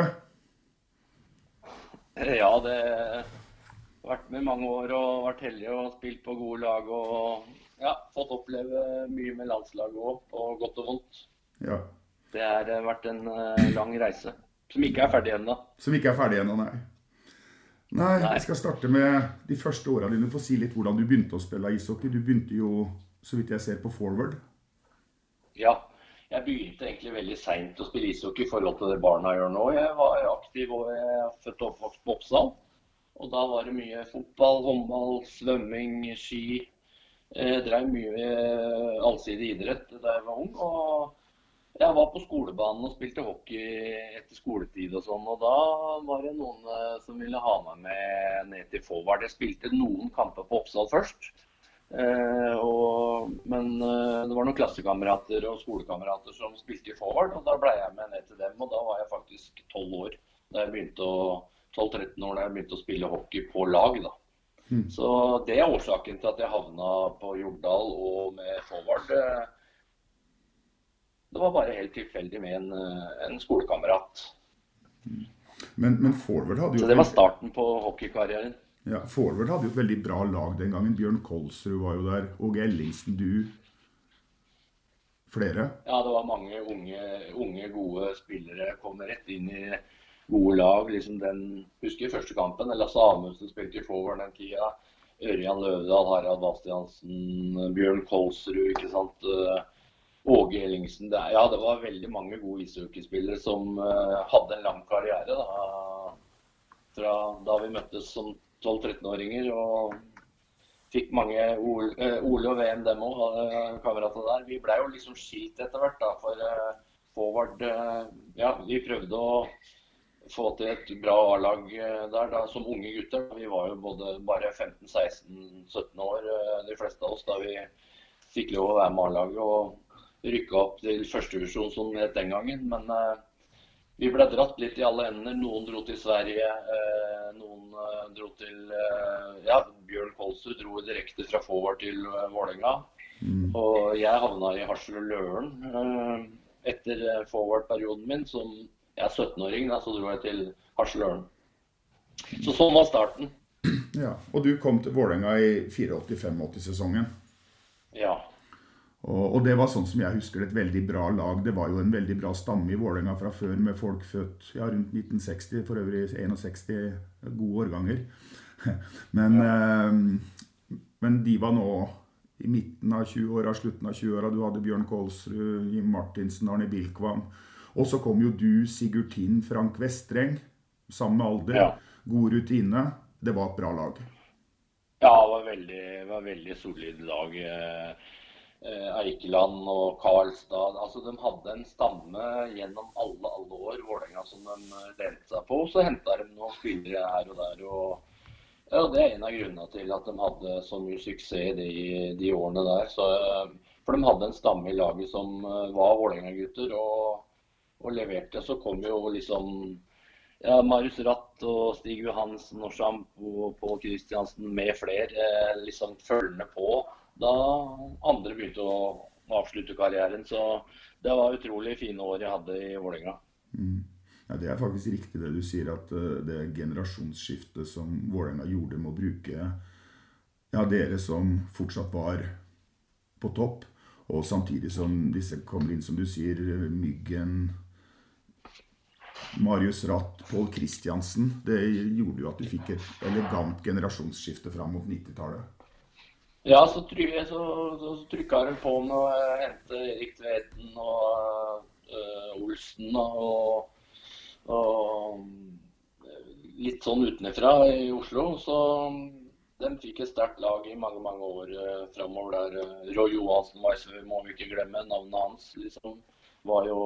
Ja, det vært med i mange år og vært heldig og spilt på gode lag og ja, fått oppleve mye med landslaget òg, på godt og vondt. Ja. Det har eh, vært en eh, lang reise som ikke er ferdig ennå. Som ikke er ferdig ennå, nei. Nei, Nei. vi skal starte med de første åra dine. Få si litt hvordan du begynte å spille ishockey. Du begynte jo, så vidt jeg ser, på forward. Ja, jeg begynte egentlig veldig seint å spille ishockey i forhold til det barna gjør nå. Jeg var aktiv og jeg er født og oppvokst på Oppsal. Og da var det mye fotball, håndball, svømming, ski. Jeg drev mye eh, allsidig idrett da jeg var ung. Og jeg var på skolebanen og spilte hockey etter skoletid og sånn. Og da var det noen eh, som ville ha meg med ned til forward. Jeg spilte noen kamper på Oppsal først. Eh, og, men eh, det var noen klassekamerater og skolekamerater som spilte i forward, og da ble jeg med ned til dem. Og da var jeg faktisk 12 år da jeg begynte å 12-13 år da jeg begynte å spille hockey på lag. da. Så det er årsaken til at jeg havna på Jordal og med forward. Det var bare helt tilfeldig med en, en skolekamerat. Men, men forward hadde jo Så det var starten på hockeykarrieren. Ja, Forward hadde jo et veldig bra lag den gangen. Bjørn Kolsrud var jo der. Åge Ellingsen, du. Flere. Ja, det var mange unge, unge gode spillere. Kom rett inn i gode lag. liksom den, Husker første kampen. Lasse Amundsen spilte i forward den tida. Ørjan Løvdahl, Harald Bastiansen, Bjørn Kolsrud. ikke sant? Eh, Åge Ellingsen. Det, ja, det var veldig mange gode ishockeyspillere som uh, hadde en lang karriere. da, Fra da vi møttes som 12-13-åringer. og Fikk mange Ole, eh, og VM, dem òg, kameratene der. Vi blei jo liksom skilt etter hvert, da. For forward Ja, vi prøvde å få til et bra A-lag eh, der da, som unge gutter. Vi var jo både bare 15-16-17 år, eh, de fleste av oss, da vi fikk lov å være med A-laget. Og rykka opp til førstevisjon som het den gangen. Men eh, vi ble dratt litt i alle ender. Noen dro til Sverige, eh, noen eh, dro til eh, Ja, Bjørn Kolsrud dro direkte fra forward til eh, Vålerenga. Og jeg havna i Harsel og Løren etter forward-perioden min. Som jeg er 17-åring, da, så dro jeg til Harsel. Så sånn var starten. Ja, Og du kom til Vålerenga i 84-85-sesongen. Ja. Og, det var sånn som jeg husker det, et veldig bra lag. Det var jo en veldig bra stamme i Vålerenga fra før, med folk født ja, rundt 1960, for øvrig 61 gode årganger. Men, eh, men de var nå i midten av 20-åra, slutten av 20-åra. Du hadde Bjørn Kolsrud, Jim Martinsen, Arne Bilkvam. Og så kom jo du, Sigurd Tind, Frank Vestreng. Samme alder. Ja. God rutine. Det var et bra lag. Ja, det var veldig, var veldig solid lag. Eh, eh, Eikeland og Karlstad. Altså, de hadde en stamme gjennom alle, alle år, Vålerenga, som de eh, lente seg på. Så henta de noen spillere her og der. og ja, Det er en av grunnene til at de hadde så mye suksess de, de årene der. Så, for de hadde en stamme i laget som var Vålerenga-gutter og, og leverte. Så kom jo liksom ja, Marius Ratt og Stig Johansen og Sjampo og Pål Kristiansen med flere eh, liksom følgende på da andre begynte å avslutte karrieren. Så det var utrolig fine år jeg hadde i Vålerenga. Ja, Det er faktisk riktig det du sier, at eh, det generasjonsskiftet som Vålerenga gjorde med å bruke ja, dere som fortsatt var på topp, Og samtidig som disse kommer inn, som du sier, Myggen, Marius Ratt, Pål Kristiansen. Det gjorde jo at du fikk et elegant generasjonsskifte fram mot 90-tallet. Ja, så, try, så, trykka de på med å hente Erik Tveten og uh, Olsen og, og, litt sånn utenfra i Oslo. Så de fikk et sterkt lag i mange mange år uh, framover der. Roy Johansen var, må vi ikke glemme. Navnet hans liksom var jo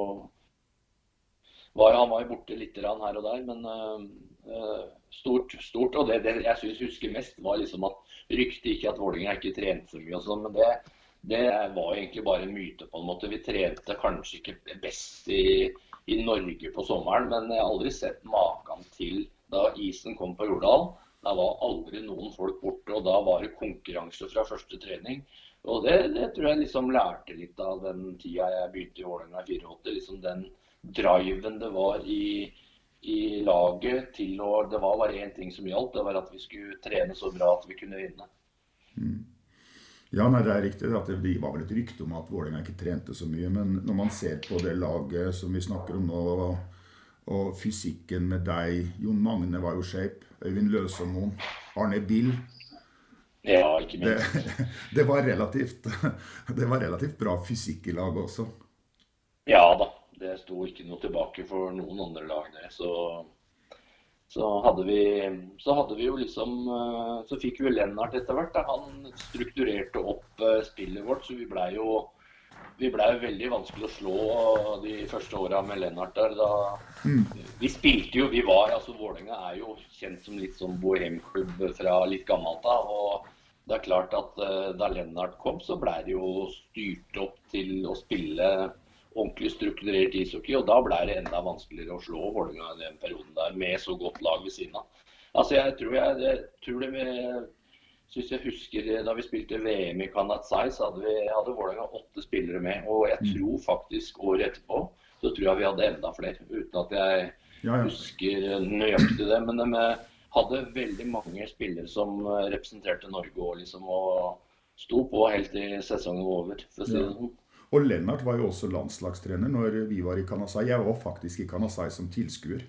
var, Han var jo borte litt her og der, men uh, stort. stort, Og det, det jeg synes husker mest, var liksom at ryktet ikke at Vålerenga ikke trente så mye og sånn. Men det, det var egentlig bare en myte på en måte. Vi trente kanskje ikke best i, i Norge på sommeren, men jeg har aldri sett maken til da isen kom på Jordal. Da var aldri noen folk borte, og da var det konkurranse fra første trening. Og det, det tror jeg liksom lærte litt av den tida jeg begynte i Vålerenga i 84. Liksom den driven det var i, i laget til å Det var bare én ting som gjaldt, det var at vi skulle trene så bra at vi kunne vinne. Mm. Ja, nei, det er riktig. at Det var vel et rykte om at Vålerenga ikke trente så mye. Men når man ser på det laget som vi snakker om nå, og fysikken med deg Jon Magne var jo shape. Øyvind Løsemoen. Arne Bill. Ja, ikke minst. Det, det, var relativt, det var relativt bra fysikk i laget også. Ja da. Sto ikke noe tilbake for noen andre lag, det. Så, så, hadde vi, så hadde vi jo liksom eh, Så fikk vi Lennart etter hvert. Han strukturerte opp eh, spillet vårt, så vi blei jo vi blei veldig vanskelig å slå de første åra med Lennart der. Da, mm. Vi spilte jo, vi var altså Vålerenga er jo kjent som litt sånn bohemklubb fra litt gammelt av. og det er klart at uh, Da Lennart kom, så blei det jo styrt opp til å spille ordentlig strukturert ishockey. Og da ble det enda vanskeligere å slå Vålerenga i den perioden der med så godt lag ved siden av. Altså jeg tror, jeg, jeg tror det med, synes jeg husker Da vi spilte VM i Kanatsai, så hadde, vi, hadde Vålerenga åtte spillere med. Og jeg mm. tror faktisk året etterpå så tror jeg vi hadde enda flere. Uten at jeg ja, ja. husker nøyaktig det. Men de hadde veldig mange spillere som representerte Norge og liksom og sto på helt til sesongen var over. for å si det sånn. Og Lennart var jo også landslagstrener når vi var i Kanasai. Jeg var faktisk i Kanasai som tilskuer.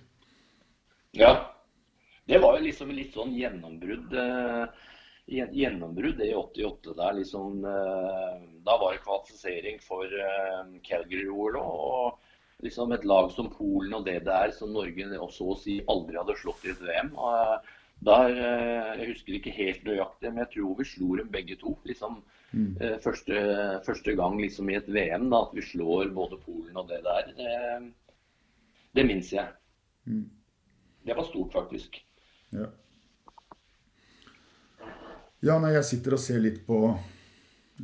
Ja. Det var jo liksom litt sånn gjennombrudd. Eh, gjennombrudd i 88 der. Liksom, eh, da var det kvalifisering for eh, Calgary-OL. Og liksom et lag som Polen og det der, som Norge så å si aldri hadde slått i et VM. Der, jeg husker ikke helt nøyaktig, men jeg tror vi slo dem begge to. liksom Mm. Eh, første, første, gang liksom i et VM da, at vi slår både Polen og det der. Det, det minnes jeg. Mm. Det var stort, faktisk. Ja. ja, nei, jeg sitter og ser litt på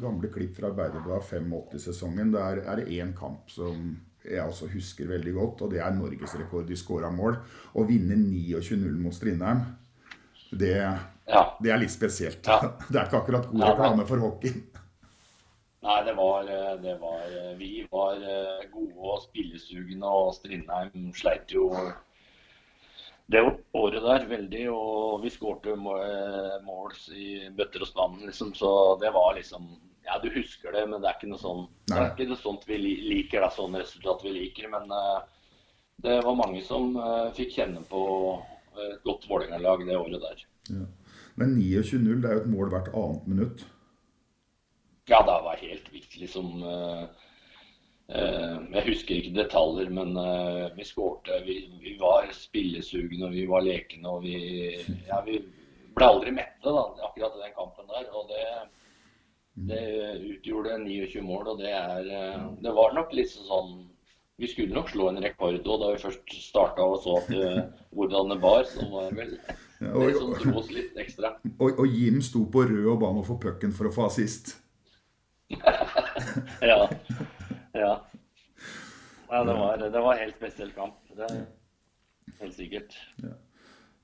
gamle klipp fra Arbeiderbladet 85-sesongen. Der er det én kamp som jeg også husker veldig godt, og det er norgesrekord i skåra mål. Å vinne 29-0 mot Strindheim, det ja. Det er litt spesielt. Ja. Det er ikke akkurat god reklame for hockey. Nei, det var, eh, det var, eh, Vi var eh, gode og spillesugne, og Strindheim sleit jo det året der veldig. Og vi skårte måls i bøtter og spann, liksom. Så det var liksom Ja, du husker det, men det er ikke noe sånn Det er ikke noe sånt vi liker, da, sånn resultat vi liker. Men det var mange som fikk kjenne på et godt Vålerenga-lag det året der. Ja. Men 29-0 er jo et mål hvert annet minutt. Ja, det var helt vilt, liksom. Uh, uh, jeg husker ikke detaljer, men uh, vi skårte. Vi, vi, var spillesugne og vi var lekne. Og vi, ja, vi ble aldri mette da, akkurat i den kampen der. Og det, det utgjorde 29 mål, og det er Det var nok litt sånn vi skulle nok slå en rekord òg, da vi først starta og så at, hvordan det bar. Så var det vel det som dro oss litt ekstra. Og, og, Jim sto på rød og ba om å få pucken for å få assist. ja. ja. ja det, var, det var helt spesiell kamp. Det er helt sikkert. Ja.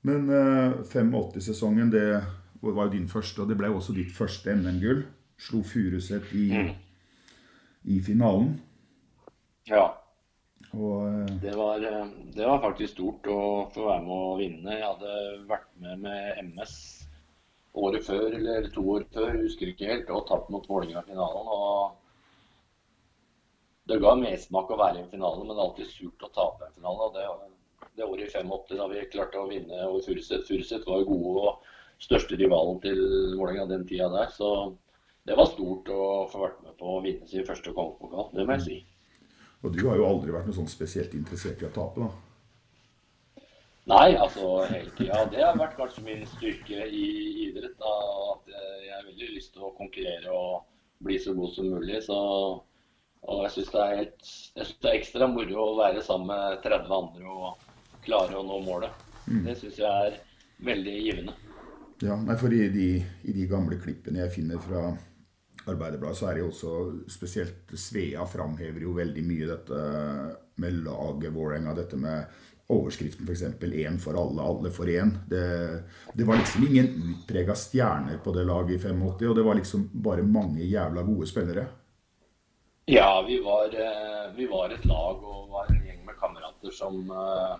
Men uh, eh, 85-sesongen, det var jo din første, og det ble også ditt første NM-gull. Slo Furuset i, mm. i finalen. Ja. Og, eh, det, var, eh, det, var, faktisk stort å få være med å vinne. Jeg hadde vært med med MS året før eller to år før, husker ikke helt, og tapt mot Vålerenga i finalen. Og det ga mersmak å være i en finale, men det er alltid surt å tape en finale. Det, det året i 85 da vi klarte å vinne over Furuset. Furuset var jo gode og største rivalen til Vålerenga den tida der. Så det var stort å få vært med på å vinne sin første kongepokal. Det må jeg si. Og du har jo aldri vært noe sånn spesielt interessert i å tape, da? Nei, altså hele tida. Det har vært kanskje min styrke i idrett. Da, at jeg har veldig lyst til å konkurrere og bli så god som mulig. Så, og jeg syns det, det er ekstra moro å være sammen med 30 andre og klare å nå målet. Mm. Det syns jeg er veldig givende. Ja, nei, for i de, i de gamle klippene jeg finner fra Arbeiderbladet, så er det jo også spesielt Svea framhever jo veldig mye dette med laget Vålerenga. Dette med overskriften f.eks. 'Én for alle, alle for én'. Det, det var liksom ingen utprega stjerner på det laget i 85, og det var liksom bare mange jævla gode spillere. Ja, vi var, eh, vi var et lag og var en gjeng med kamerater som, eh,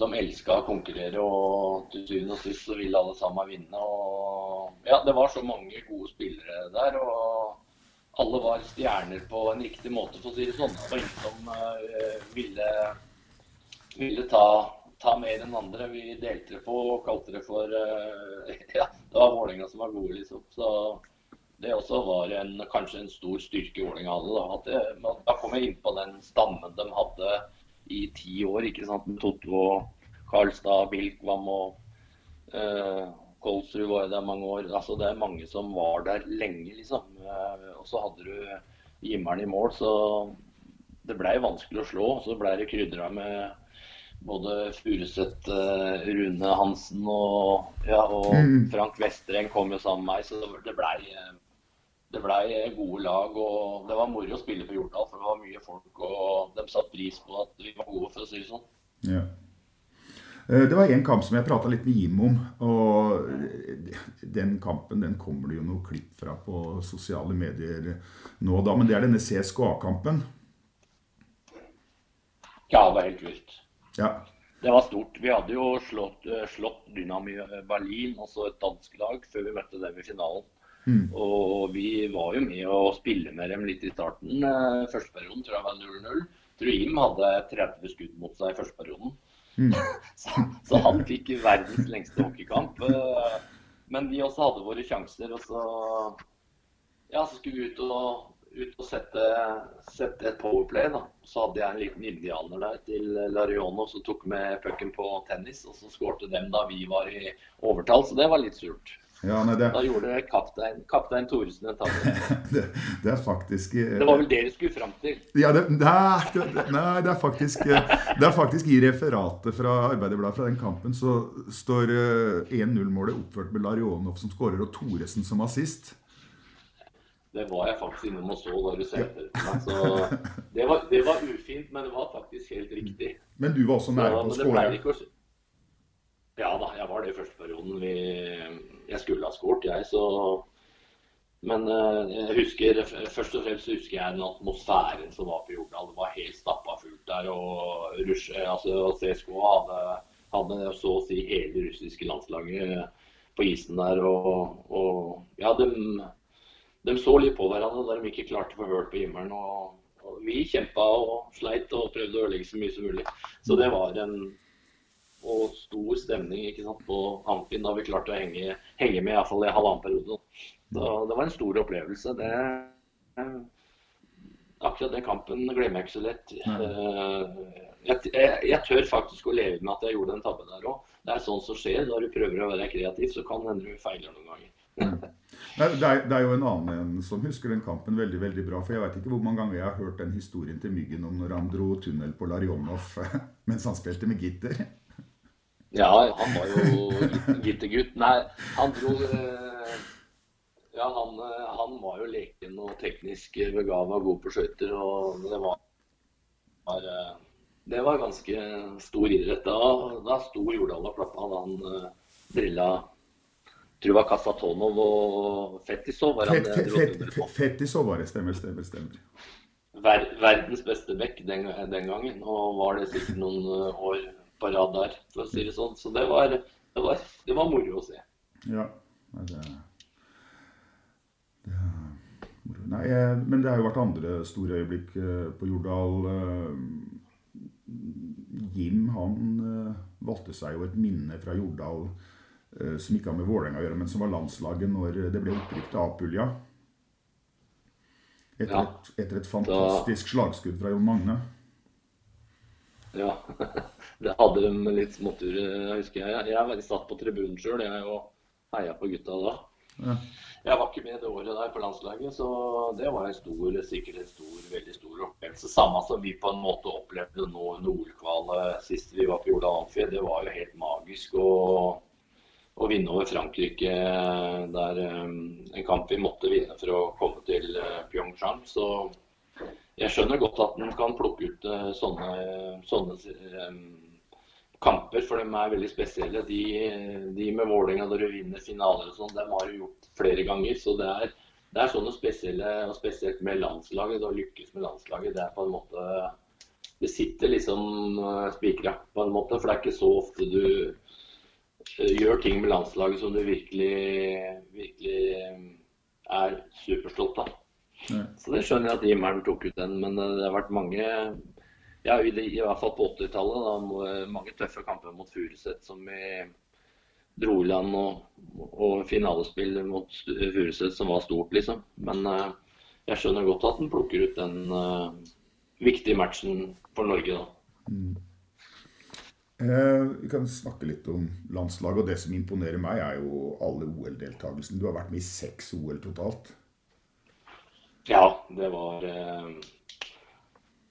som elska å konkurrere. Og til syvende og sist så ville alle sammen vinne. Og ja, det var så mange gode spillere der. Og alle var stjerner på en riktig måte, for å si det sånn. Det var ingen som uh, ville, ville ta, ta mer enn andre. Vi delte det på og kalte det for uh, Ja, det var Vålerenga som var gode, liksom. Så det også var en, kanskje en stor styrke i Vålerenga hadde. Da. Det, da kom jeg inn på den stammen de hadde i ti år. ikke sant? Med Totto, Karlstad, Bilkvam og eh, Kolsrud var jo der mange år. Altså Det er mange som var der lenge, liksom. Eh, og så hadde du Gimmeren i mål, så det blei vanskelig å slå. Så blei det krydra med både Furuseth, eh, Rune Hansen og, ja, og Mm. Frank Vestreng kom jo sammen med meg. Så det blei eh, det blei gode lag, og det var moro å spille for Jordal, For det var mye folk, og de satte pris på at vi var gode, for å si det sånn. Ja. Eh, Det var en kamp som jeg prata litt med Jim om. og Den kampen den kommer det jo noe klipp fra på sosiale medier nå og da. Men det er denne CSKA-kampen. Ja, det var helt vilt. Ja. Det var stort. Vi hadde jo slått, eh, slått Dynamo Berlin, altså et dansk lag, før vi møtte dem i finalen. Mm. Og vi var jo med å spille med dem litt i starten. Eh, Første perioden tror jeg var 0-0. Truim hadde 30 skudd mot seg i første perioden. Mm. Så, så han fikk verdens lengste hockeykamp. Eh, Men vi også hadde våre sjanser. Og så, ja, så skulle vi ut og, ut og sette, sette et powerplay. da. Så hadde jeg en liten indianer der til Lariono som tok med pucken på tennis. Og så skårte dem da vi var i overtall, så det var litt surt. Ja, nei, det, Da gjorde kaptein, kaptein Thoresen en tabbe. det, det er faktisk eh, Det var vel det du skulle fram til? Ja, det, nei, det, nei, det er faktisk eh, Det er faktisk i referatet fra Arbeiderbladet fra den kampen så står eh, 1-0-målet oppført med Larionov som skårer og Thoresen som assist. Det var jeg faktisk innom og så da du sendte det var, det var ufint, men det var faktisk helt riktig. Men du var også nære på å skåre. Ja da, jeg var det i første perioden. Vi, jeg skulle ha skåret, jeg, så Men eh, jeg husker, først og fremst husker jeg den atmosfæren som var på Jordal. Det var helt stappa fullt der. og Russ, altså CSK hadde, hadde så å si hele det russiske landslaget på isen der. Og, og ja, de, de så litt på hverandre da de ikke klarte å få hørt på himmelen. Og, og vi kjempa og sleit og prøvde å ødelegge så mye som mulig. Så det var en og stor stemning ikke sant, på Amfin da vi klarte å henge, henge med i i halvannen periode. Så det var en stor opplevelse. Det, akkurat den kampen glemmer jeg ikke så lett. Eh, Jeg, jeg, jeg tør faktisk å leve med at jeg gjorde den tabben der òg. Det er sånt som skjer. Da du prøver å være kreativ, så kan det hende du feiler noen ganger. Det, er, det er jo en annen en som husker den kampen veldig veldig bra. For jeg vet ikke hvor mange ganger jeg har hørt den historien til Myggen om når han dro tunnel på Larionov mens han spilte med gitter. Ja, han var jo gittergutt. Nei, han dro eh, Ja, han, eh, han var jo leken og teknisk begava god på skøyter, og det var, var eh, Det var ganske stor idrett. Da, da sto Jordal og klappa da han eh, drilla tror det var Kasatonov og Fetisov. Var han, Fet, eh, fet. Fetisov var det, stemmer, stemmer, stemmer. Ver, verdens beste bekk den, den gangen, og var det sikkert noen eh, år på radar, for å si det sånn. Så det var, det var, det var moro å se. Ja. Det, det er moro. Nei, men det har jo vært andre store øyeblikk eh, på Jordal. Eh, Jim han eh, valgte seg jo et minne fra Jordal som ikke har med Vålerenga å gjøre, men som var landslaget når det ble opprykk til A-pulja. Etter, Ja. et, etter et fantastisk slagskudd fra Jon Magne. Ja. Det hadde de litt småtur, husker jeg. Jeg jeg satt på tribunen sjøl, jeg, og heia på gutta da. Ja. Jeg var ikke med det året der på landslaget, så det var en stor, sikkert en stor, veldig stor opplevelse. Samme som vi på en måte opplevde nå under OL-kvalet sist vi var på Jordal Amfi. Det var jo helt magisk å, å vinne over Frankrike der um, en kamp vi måtte vinne for å komme til Pyeongchang. Så jeg skjønner godt at en kan plukke ut sånne, sånne kamper, for de er veldig spesielle. De, de med Vålerenga når du vinner finaler og sånn, dem har du gjort flere ganger. Så det er, det er sånne spesielle, og spesielt med landslaget, å lykkes med landslaget, det er på en måte Det sitter liksom uh, spikra, på en måte. For det er ikke så ofte du uh, gjør ting med landslaget som du virkelig, virkelig um, er superstolt av. Mm. Så det skjønner jeg at Jimmeren tok ut den, men det har vært mange ja, i, I hvert fall på 80-tallet. Mange tøffe kamper mot Furuset som vi dro i land. Og, og finalespill mot Stu- Furuset som var stort, liksom. Men uh, jeg skjønner godt at den plukker ut den uh, viktige matchen for Norge, da. Eh, vi kan snakke litt om landslaget, og det som imponerer meg, er jo alle OL-deltakelsene. Du har vært med i seks OL totalt. Ja, det var eh,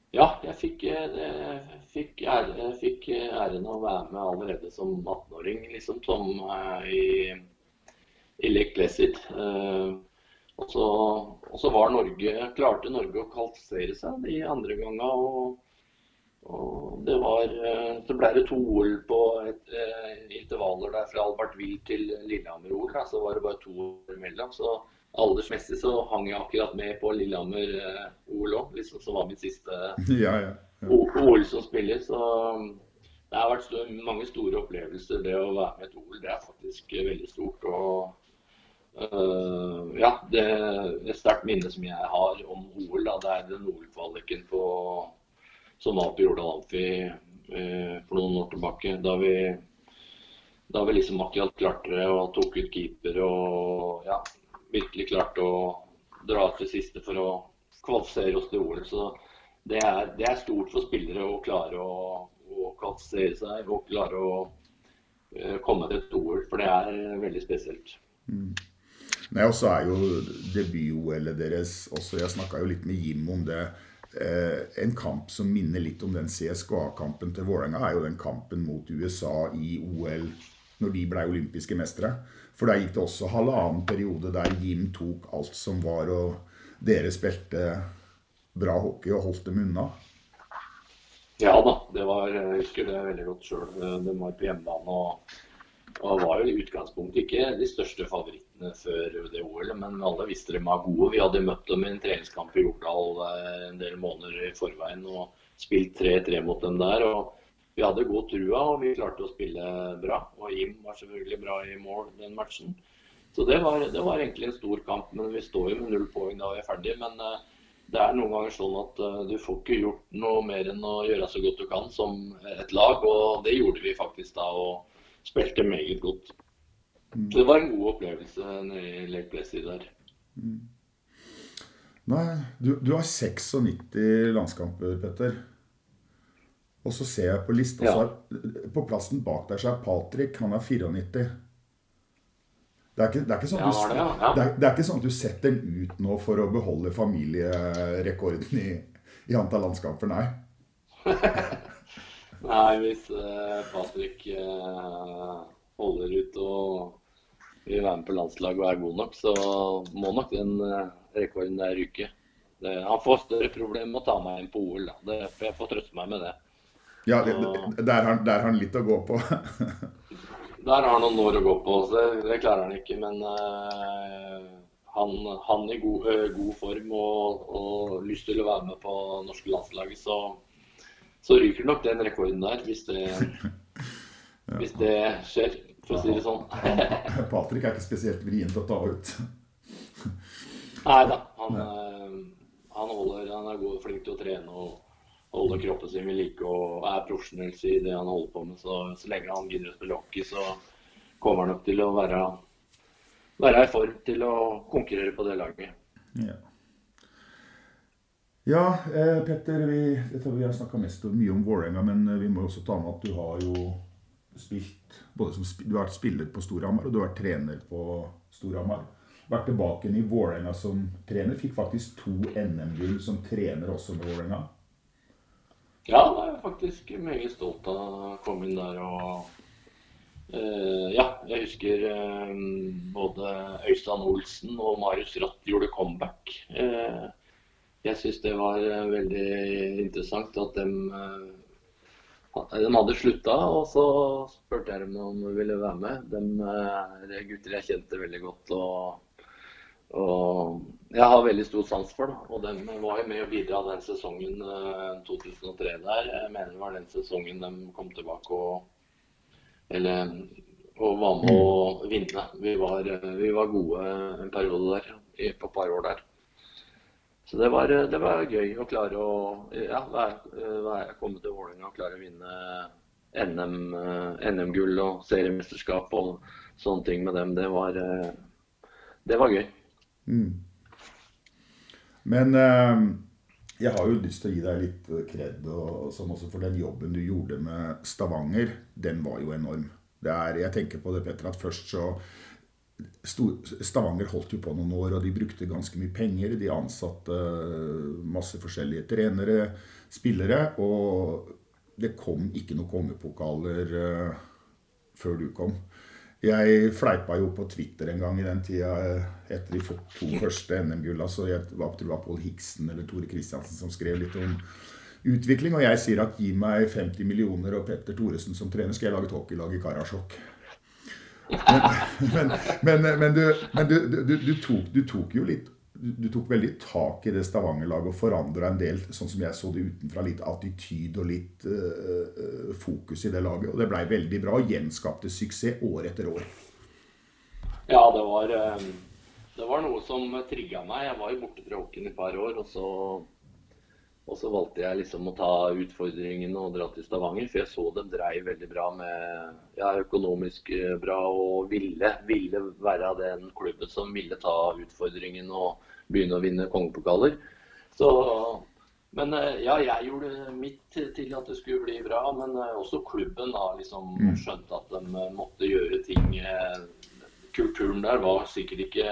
Ja, jeg fikk, eh, fikk, ære, fikk æren å være med allerede som 18-åring, liksom, som eh, i, i Lake Placid. Eh, og så, klarte Norge å kvalifisere seg de andre gangene. Og, og det var Så ble det to OL på et, intervaller der fra Albertville til Lillehammer-OL. Så var det bare to år imellom. Så aldersmessig så hang jeg akkurat med på Lillehammer-OL òg, liksom, som var mitt siste Ja, ja. ja. OL som spiller. Så det har vært sto- mange store opplevelser. Det å være med et OL, det er faktisk eh, veldig stort. Og øh, ja, det er et sterkt minne som jeg har om OL. Da. Det er den OL-kvaliken på som var på Jordal Amfi eh, for noen år tilbake. Da vi, da vi liksom akkurat klarte det og tok ut keeper og ja, virkelig klart å dra til siste for å kvalifisere oss til OL. Så det er, det er stort for spillere å klare å, å kvalifisere seg og klare å eh, komme til et OL, for det er veldig spesielt. Nei, og er jo debut-OL-et deres også Jeg snakka jo litt med Jim om det. Eh, en kamp som minner litt om den CSKA-kampen til Vålerenga, er jo den kampen mot USA i OL når de ble olympiske mestere. For da gikk det også halvannen periode der Jim tok alt som var, og dere spilte bra hockey og holdt dem unna. Ja da, det var, jeg husker det veldig godt sjøl. De var på hjemmebane og, og var jo i utgangspunktet ikke de største favorittene før det OL, men alle visste de var gode. Vi hadde møtt dem i en treningskamp i Jordal eh, en del måneder i forveien og spilt 3-3 mot dem der. og Vi hadde god trua og vi klarte å spille bra. Og Jim var selvfølgelig bra i mål den matchen. Så det var, det var egentlig en stor kamp, men vi står jo med null poeng da vi er ferdig. Men eh, det er noen ganger sånn at eh, du får ikke gjort noe mer enn å gjøre så godt du kan som et lag. Og det gjorde vi faktisk da, og spilte meget godt. Så det var en god opplevelse i Lake Placid der. Nei, du, du har 96 landskamper, Petter. Og så ser jeg på lista, Ja. så på plassen bak der så er Patrick, han er 94. Det er ikke, det er sånn Ja, at du, det, ja. Ja. det er, det er ikke sånn at du setter den ut nå for å beholde familierekorden i, i antall landskamper, nei. Nei, hvis uh, Patrick uh, holder ut og vil være med på landslaget og er god nok, så må nok den uh, rekorden der ryke. Han får større problemer med å ta meg inn på OL. Da. Det, jeg får trøste meg med det. Ja, der, har, der har han litt å gå på. Der har han noen år å gå på, det, det klarer han ikke. Men uh, han, han i god, uh, god form og, og lyst til å være med på norske landslaget, så, så ryker nok den rekorden der, hvis det, hvis det skjer, for å si det sånn. Patrick er ikke spesielt vrient å ta ut. Nei da, han eh, han, holder, han er god, flink til å trene og holder kroppen sin ved like og er profesjonell i det han holder på med. Så, så lenge han gidder å spille hockey, så kommer han nok til å være, være i form til å konkurrere på det laget. Ja. Ja, eh, Petter, vi, vi har snakka mye om Vålerenga, men eh, vi må også ta med at du har jo spilt både som, Du har vært spiller på Storhamar, og du har vært trener på Storhamar. Vært tilbake i Vålerenga som trener. Fikk faktisk to NM-gull som trener også med Vålerenga. Ja, da er jeg faktisk meget stolt av å komme inn der og Uh, ja, jeg husker uh, både Øystein Olsen og Marius Ratt gjorde comeback. Uh, jeg syns det var veldig interessant at de, de hadde slutta. Og så spurte jeg dem om de ville være med. De er gutter jeg kjente veldig godt. Og, og jeg har veldig stor sans for. det. Og de var jo med å bidra den sesongen 2003 der. Jeg mener det var den sesongen de kom tilbake og eller, og var med å vinne. Vi var, vi var gode en periode der, på et par år der. Så det var, det var gøy å klare å ja, komme til Vålerenga og klare å vinne NM, NM-gull og seriemesterskap og sånne ting med dem. Det var, det var gøy. Mm. Men eh, jeg har jo lyst til å gi deg litt kred og sånn også for den jobben du gjorde med Stavanger. Den var jo enorm. Er, jeg tenker på det, Petter, at først så Stavanger holdt jo på noen år, og de brukte ganske mye penger. De ansatte masse forskjellige trenere, spillere. Og det kom ikke noen kongepokaler før du kom. Jeg fleipa jo på Twitter en gang i den tida etter de to første NM-gulla. Så jeg tror det var Pål Hiksen eller Tore Kristiansen som skrev litt om utvikling. Og jeg sier at gi meg 50 millioner og Petter Thoresen som trener, skal jeg lage et hockeylag i Karasjok. Men, men, men, men, du, du, du, du, tok, du tok jo litt du tok veldig tak i det Stavanger-laget og forandra en del, sånn som jeg så det utenfra, litt attityd og litt uh, fokus i det laget. Og det blei veldig bra og gjenskapte suksess år etter år. Ja, det var, det var noe som trigga meg. Jeg var jo borte fra hockeyen i et par år. Og så, og så valgte jeg liksom å ta utfordringen og dra til Stavanger. For jeg så dem dreiv veldig bra med ja, økonomisk bra og ville, ville være den klubben som ville ta utfordringen og begynne å vinne kongepokaler. Så, men ja, jeg gjorde mitt til at det skulle bli bra. Men også klubben da liksom skjønte at de måtte gjøre ting. Kulturen der var sikkert ikke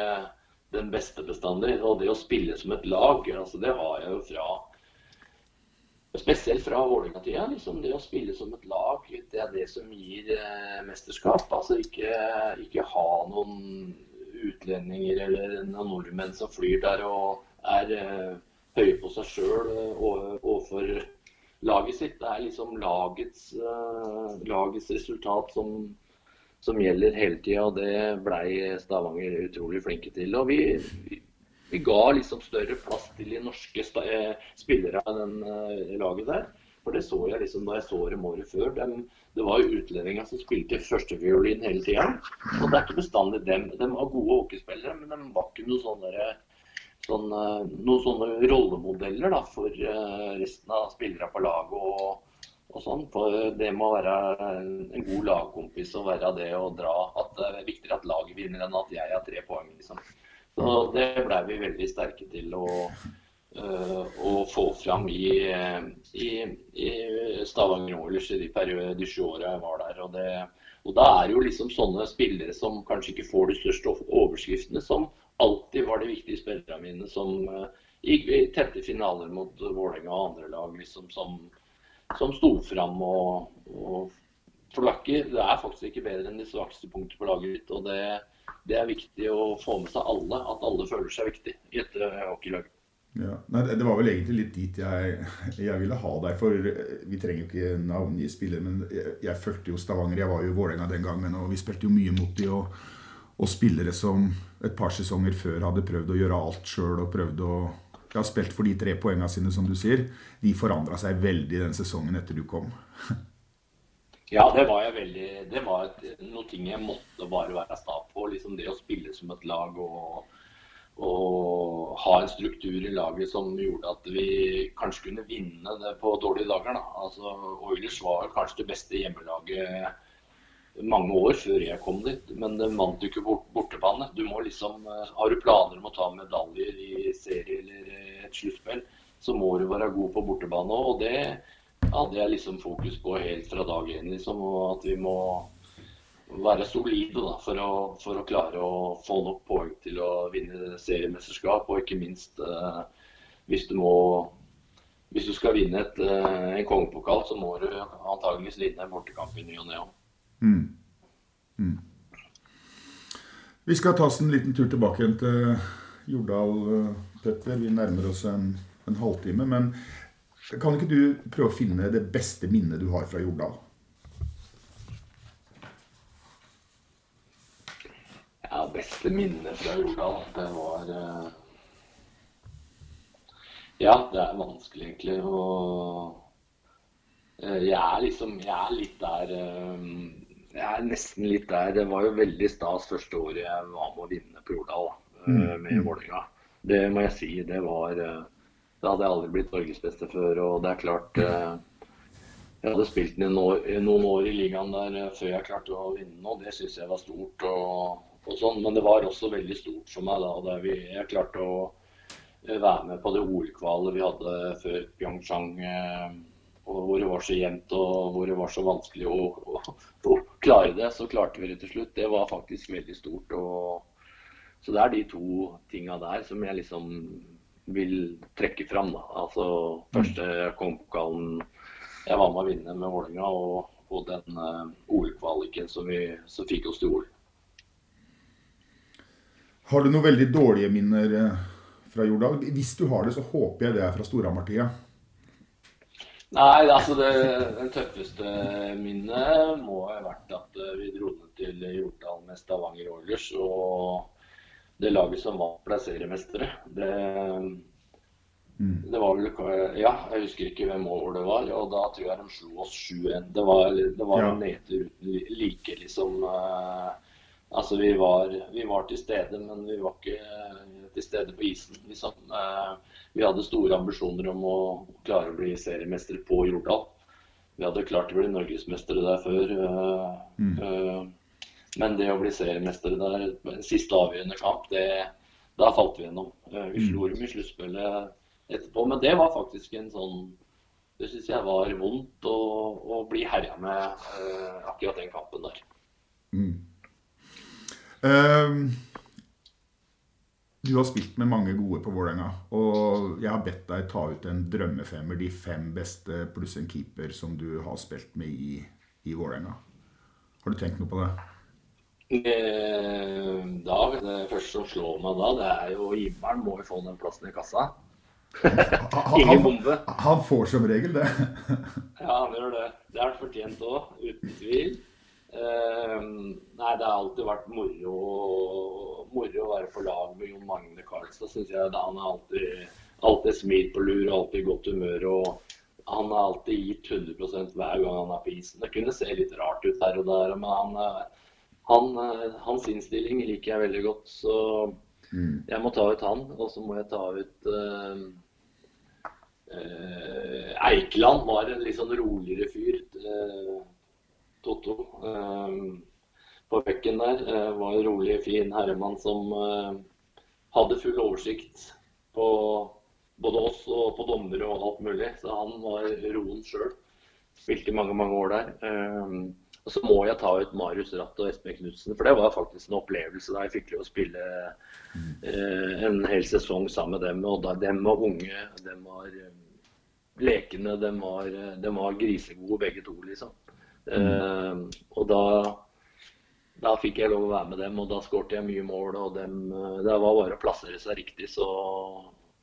den beste bestandig. Og det å spille som et lag, altså det har jeg jo fra Spesielt fra Vålerenga-tida. Liksom det å spille som et lag, det er det som gir eh, mesterskap. Altså ikke, ikke ha noen utlendinger eller noen nordmenn som flyr der og er uh, høye på seg sjøl uh, overfor laget sitt. Det er liksom lagets, uh, lagets resultat som, som, gjelder hele tida, og det blei Stavanger utrolig flinke til. Og vi, vi, vi, ga liksom større plass til de norske spillere av den laget der. For det så jeg liksom da jeg så dem året før. De, det var jo utlendinger som spilte førstefiolin hele tida. Og det er ikke bestandig dem. De var gode hockeyspillere, men de var ikke noen sånne, sånne, noen sånne rollemodeller da, for resten av spillere på laget. og, og sånn. For det må være en god lagkompis å være det å dra. At det er viktigere at laget vinner enn at jeg har tre poeng. liksom. Så det blei vi veldig sterke til. å, å få fram i, i, i Stavanger Oilers i de, de sju åra jeg var der. Og, det, og, da er det jo liksom sånne spillere som kanskje ikke får de største overskriftene, som alltid var de viktige spillerne mine, som gikk i tette finaler mot Vålerenga og andre lag, liksom, som, som sto fram. Og, og for det er faktisk ikke bedre enn de svakeste punktene på laget ditt. og det, det er viktig å få med seg alle, at alle føler seg viktig i et hockeylag. Ja. Nei, det var vel egentlig litt dit jeg, jeg, ville ha deg. For vi trenger jo ikke navngi spillere, men jeg, jeg fulgte jo Stavanger. Jeg var jo i Vålerenga den gangen, og vi spilte jo mye mot de og, og, spillere som et par sesonger før hadde prøvd å gjøre alt sjøl og prøvd å ja, spilt for de tre poengene sine, som du sier. De forandra seg veldig den sesongen etter du kom. Ja, det var jeg veldig Det var et, noen ting jeg måtte bare være sta på. Liksom det å spille som et lag og og, ha en struktur i laget som gjorde at vi kanskje kunne vinne det på dårlige dager. Da. Altså, Oilers var kanskje det beste hjemmelaget mange år før jeg kom dit, men det vant jo ikke bort, bortebane. Du må liksom, Har du planer om å ta medaljer i serie eller et sluttspill, så må du være god på bortebane òg. Hadde jeg liksom fokus på helt fra dag én. Liksom, og at vi må være solide da, for, å, for, å, klare å få nok poeng til å vinne seriemesterskap. Og ikke minst eh, hvis du må hvis du skal vinne et, eh, en kongepokal, så må du antageligvis vinne en bortekamp i ny og ne. Mm. Mm. Vi skal ta oss en liten tur tilbake igjen til Jordal, eh, Petter. Vi nærmer oss en, en halvtime. Men kan ikke du prøve å finne det beste minnet du har fra Jordal? Ja, beste minnet fra Jordal, det var uh... Ja, det er vanskelig egentlig å uh, Jeg er liksom Jeg er litt der uh, Jeg er nesten litt der. Det var jo veldig stas første året jeg var med å vinne på Jordal mm. med mm. Vålerenga. Det må jeg si. Det var Da hadde jeg aldri blitt norgesbeste før, og det er klart jeg hadde spilt noen år, noen år i ligaen der før jeg klarte å vinne og Det syns jeg var stort. Og, og sånn, Men det var også veldig stort for meg da, Der vi, jeg klarte å eh, være med på det OL-kvalet vi hadde før Pyeongchang. Eh, og hvor det var så jevnt og hvor det var så vanskelig å, å, å, klare det. Så klarte vi det til slutt. Det var faktisk veldig stort. Og, så det er de to tinga der som jeg liksom vil trekke fram. da. Altså første kongepokalen jeg var med å vinne med Vålerenga, og, og den uh, OL-kvaliken som, som fikk oss til OL. Har du noen veldig dårlige minner eh, fra Jordal? Hvis du har det, så håper jeg det er fra Storhamar-tida. Nei, altså det, det tøffeste minnet må ha vært at eh, vi dro ned til Jordal med Stavanger Oilers. Og det laget som var plasseremestere, seriemestere. Det, mm. det var vel Ja, jeg husker ikke hvem år det var. Og da tror jeg de slo oss 7-1. Det var, det var ja. nedtur uten like, liksom. Uh, Altså, vi var, vi var, til stede, men vi var ikke eh, til stede på isen. Liksom. Eh, vi hadde store ambisjoner om å klare å bli seriemestere på Jordal. Vi hadde klart å bli norgesmestere der før. Eh, mm. Men det å bli seriemestere der, en siste avgjørende kamp, det, da falt vi gjennom. Vi slo dem i sluttspillet etterpå, men det var faktisk en sånn Det syns jeg var vondt å, å bli herja med akkurat den kampen der. Mm. Ehm, du har spilt med mange gode på Vålerenga, og jeg har bedt deg ta ut en drømmefemmer. De fem beste pluss en keeper som du har spilt med i, i Vålerenga. Har du tenkt noe på det? Eh, da, Det første som slår meg da, det er jo Immeren må jo få den plassen i kassa. Ingen bombe. Han, han får som regel det. ja, han gjør det. Det er han fortjent òg, uten tvil. Uh, nei, det har alltid vært moro, moro å være på lag med Jon Magne Karlstad, syns jeg. Han har alltid, alltid smilt på lur, alltid godt humør. og Han har alltid gitt 100% hver gang han er på isen. Det kunne se litt rart ut her og der, men han, han, hans innstilling liker jeg veldig godt. Så mm. jeg må ta ut han, og så må jeg ta ut uh, uh, Eikeland var en litt sånn roligere fyr. Uh, Totto. På bekken der eh, var en rolig, fin herremann som eh, hadde full oversikt på både oss og på dommere og alt mulig. Så han var roen sjøl. Spilte mange, mange år der. Og så må jeg ta ut Marius Ratt og Espen Knutsen, for det var faktisk en opplevelse da jeg fikk lov å spille eh, en hel sesong sammen med dem. Og da, dem var unge, dem var lekende, dem var, dem var grisegode begge to, liksom. Mm. og da, da fikk jeg lov å være med dem, og da skårte jeg mye mål. og dem, eh, Det var bare å plassere seg riktig, så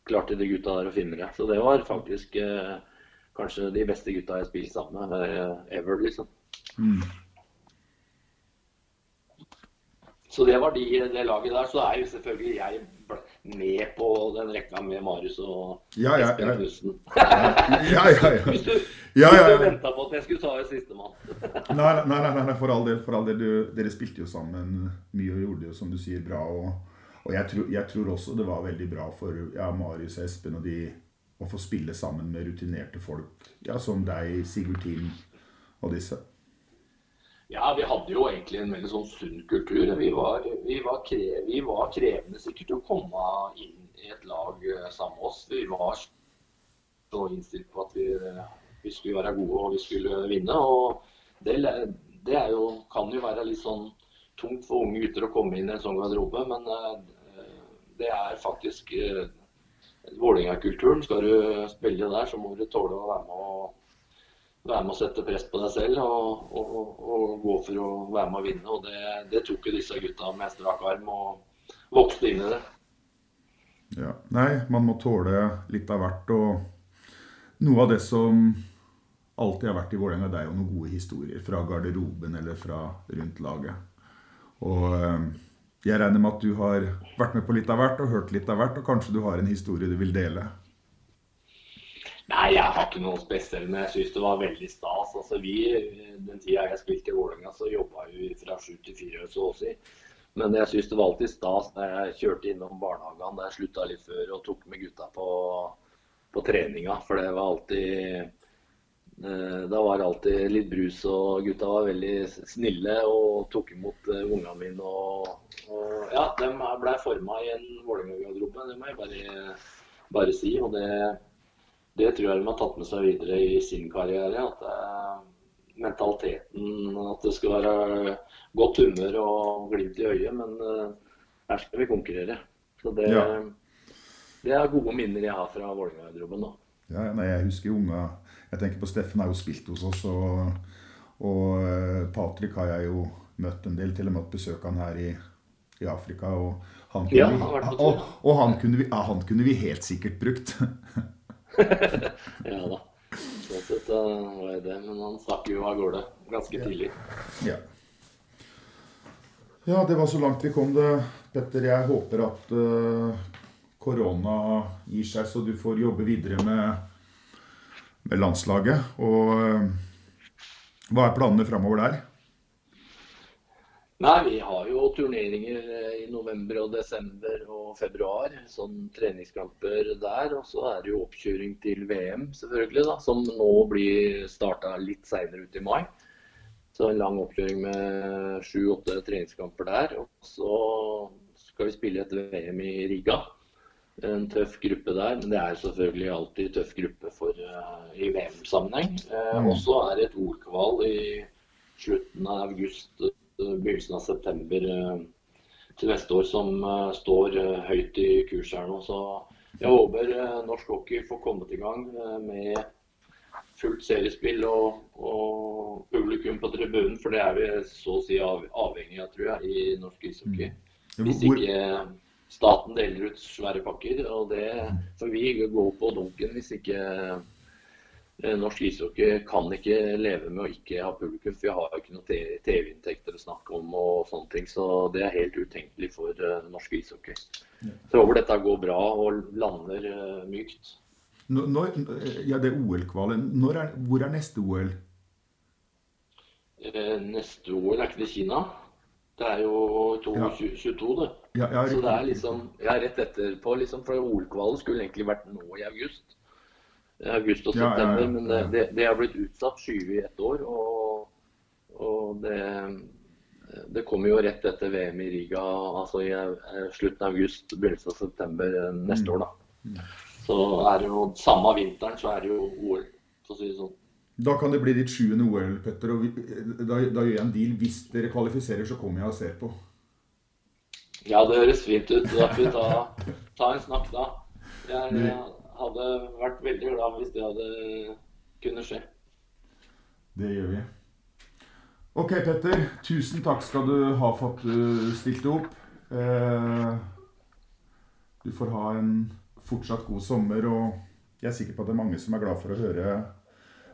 klarte de gutta der å finne det. Så det var faktisk eh, kanskje de beste gutta jeg har sammen med eh, ever, liksom. Mm. Så det var de, det laget der. Så er jo selvfølgelig jeg med på den rekka med Marius og ja, ja, Espen Knutsen. ja, ja, ja. Hvis du, ja, ja, ja. venta på at jeg skulle ta ut sistemann. nei, nei, nei, nei, for all del. For all del. Du, dere spilte jo sammen mye og gjorde det som du sier, bra. og Og jeg tror, jeg tror også det var veldig bra for ja, Marius og Espen og de å få spille sammen med rutinerte folk ja, som deg, Sigurd Team og disse. Ja, vi hadde jo egentlig en veldig sånn sunn kultur. Vi var, vi var, kre, vi var krevende sikkert å komme inn i et lag eh, sammen med oss. Vi var så innstilt på at vi, vi skulle være gode og vi skulle vinne. og det, det jo, kan jo være litt sånn tungt for unge gutter å komme inn i en sånn garderobe, men uh, det er faktisk uh, Vålerenga-kulturen. Skal du spille der, så må du tåle å være med og være med å sette press på deg selv og, og, og, gå for å være med å vinne. Og det, det tok jo disse gutta med strak arm og vokste inn i det. Ja. Nei, man må tåle litt av hvert. Og noe av det som alltid har vært i Vålerenga, det er jo noen gode historier fra garderoben eller fra rundt laget. Og eh, jeg regner med at du har vært med på litt av hvert og hørt litt av hvert, og kanskje du har en historie du vil dele? Nei, jeg har ikke noe spesielt, men jeg syns det var veldig stas. Altså, vi, Den tida jeg spilte i Vålerenga, så jobba vi fra sju til fire, så å si. Men jeg syns det var alltid stas da jeg kjørte innom barnehagene da jeg slutta litt før og tok med gutta på, på treninga. For det var alltid eh, Da var det alltid litt brus, og gutta var veldig snille og tok imot uh, ungene mine. Og, og, ja, de ble forma i en Vålerenga-garderobe, det må jeg bare, bare si. og det det tror jeg de har tatt med seg videre i sin karriere. At det mentaliteten At det skal være godt humør og glimt i øyet. Men uh, her skal vi konkurrere. Så det, ja. det er gode minner jeg har fra Vålerenga-garderoben. Ja, nei, jeg husker unga Jeg tenker på Steffen har jo spilt hos oss. Og, og uh, Patrick har jeg jo møtt en del. Til og med hatt besøk han her i, i Afrika. Og han kunne, ja, vi, og, og han, kunne vi, ja, han kunne vi helt sikkert brukt. ja da. Sånn sett var det. Men han stakk jo av gårde ganske tidlig. Ja. ja. det var så langt vi kom det, Petter. Jeg håper at uh, korona gir seg, så du får jobbe videre med, med landslaget. Og uh, hva er planene framover der? Nei, vi har jo turneringer eh, i november og desember og februar. Sånn treningskamper der. Og så er det jo oppkjøring til VM, selvfølgelig, da, som nå blir starta litt seinere ut i mai. Så en lang oppkjøring med sju-åtte treningskamper der. Og så skal vi spille et VM i Riga. En tøff gruppe der. Men det er selvfølgelig alltid tøff gruppe for, uh, i VM-sammenheng. Uh, mm. Og så er det et OL-kval i slutten av august begynnelsen av september eh, til neste år som eh, står eh, høyt i kurs her nå. Så jeg håper norsk hockey får kommet i gang med fullt seriespill og, og, publikum på tribunen. For det er vi så å si avhengig av, tror jeg, i norsk ishockey. Mm. Hvis ikke staten deler ut svære pakker. og det, For vi går på dunken hvis ikke Eh, norsk ishockey kan ikke leve med å ikke ha publikum, for vi har ikke noen TV-inntekter å snakke om. og sånne ting, Så det er helt utenkelig for uh, norsk ishockey. Ja. Så håper dette går bra og lander uh, mykt. Når, ja, det er OL-kvalen. Hvor er neste OL? Uh, neste OL er ikke det Kina? Det er jo 2022, det. Ja, ja, så det er liksom ja, rett etterpå. Liksom, for OL-kvalen skulle egentlig vært nå i august august og september. Ja, ja, men det, det, det, har blitt utsatt skyvet i ett år. Og, og det, det, kommer jo rett etter VM i Riga, altså i eh, slutten av august, begynnelsen av september neste neste år. da. Mm. Så er det jo samme vinteren, så er det jo OL, for å si det sånn. Da kan det bli ditt sjuende OL, Petter. og vi, da, da, gjør jeg en deal. Hvis dere kvalifiserer, så kommer jeg og ser på. Ja, det høres fint ut. Da får vi ta, ta en snakk da. Jeg, jeg, hadde vært veldig glad hvis det hadde kunne skje. Det gjør vi. Ok, Petter. Tusen takk skal du ha for at du stilte opp. Eh, du får ha en fortsatt god sommer, og jeg er sikker på at det er mange som er glad for å høre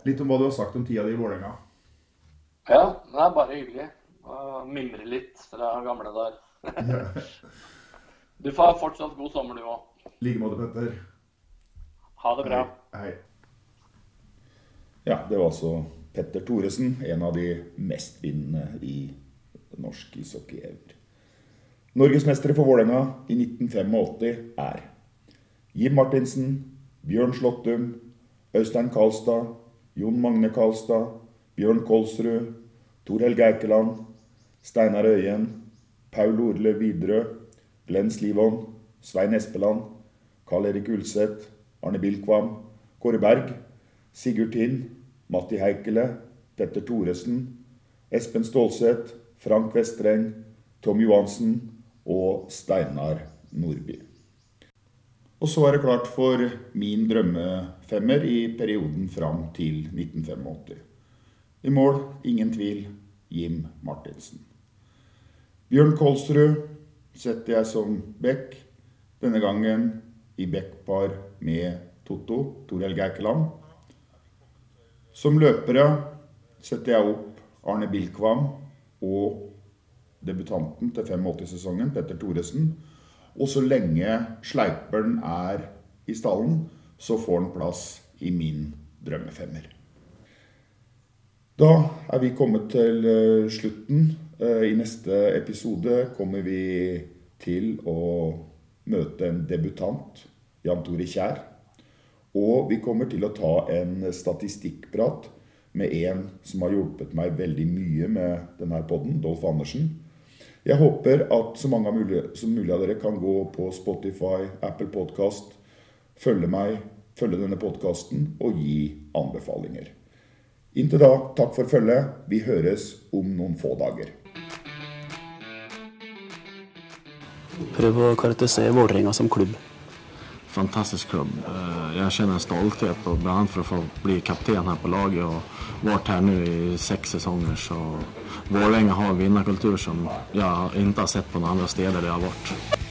litt om hva du har sagt om tida di i Vålerenga. Ja, det er bare hyggelig. Å mimre litt fra gamle dager. du får ha fortsatt god sommer, du òg. I like måte, Petter. Ha det bra. Hei. Ja, det var altså Petter Thoresen, en av de mestvinnende i norsk ishockey ever. Norgesmestere for Vålerenga i 1985 er Jim Martinsen, Bjørn Slåttum, Øystein Karlstad, Jon Magne Karlstad, Bjørn Kolsrud, Helge Eikeland, Steinar Øyen, Paul Orle Widerøe, Glenn Slivon, Svein Espeland, Karl Erik Ulseth, Arne Bilkvam, Kåre Berg, Sigurd Tind, Matti Heikele, Petter Thoresen, Espen Stålseth, Frank Vestreng, Tom Johansen og Steinar Nordby. Og så er det klart for min drømmefemmer i perioden fram til 1985. I mål, ingen tvil, Jim Martinsen. Bjørn Kolsrud setter jeg som back, denne gangen i backpar med Totto, Tor Helge Eikeland. Som løpere setter jeg opp Arne Bilkvam og debutanten til 85-sesongen, Petter Thoresen. Og så lenge sleiperen er i stallen, så får han plass i min drømmefemmer. Da er vi kommet til eh, slutten. Eh, I neste episode kommer vi til å møte en debutant, Jan Tore Kjær. Og vi kommer til å ta en statistikkprat med en som har hjulpet meg veldig mye med denne podden, Dolf Andersen. Jeg håper at så mange som mulig av dere kan gå på Spotify, Apple Podcast, følge meg, følge denne podkasten og gi anbefalinger. Inntil da, takk for følget. Vi høres om noen få dager. Prøv å karakterisere Vålerenga som klubb. Fantastisk klubb. Eh, jeg kjenner en stolthet og bl.a. for å få bli kapten her på laget og vært her nå i seks sesonger. Så Vålerenga har en vinnarkultur som jeg ikke har sett på noen andre steder det har vært.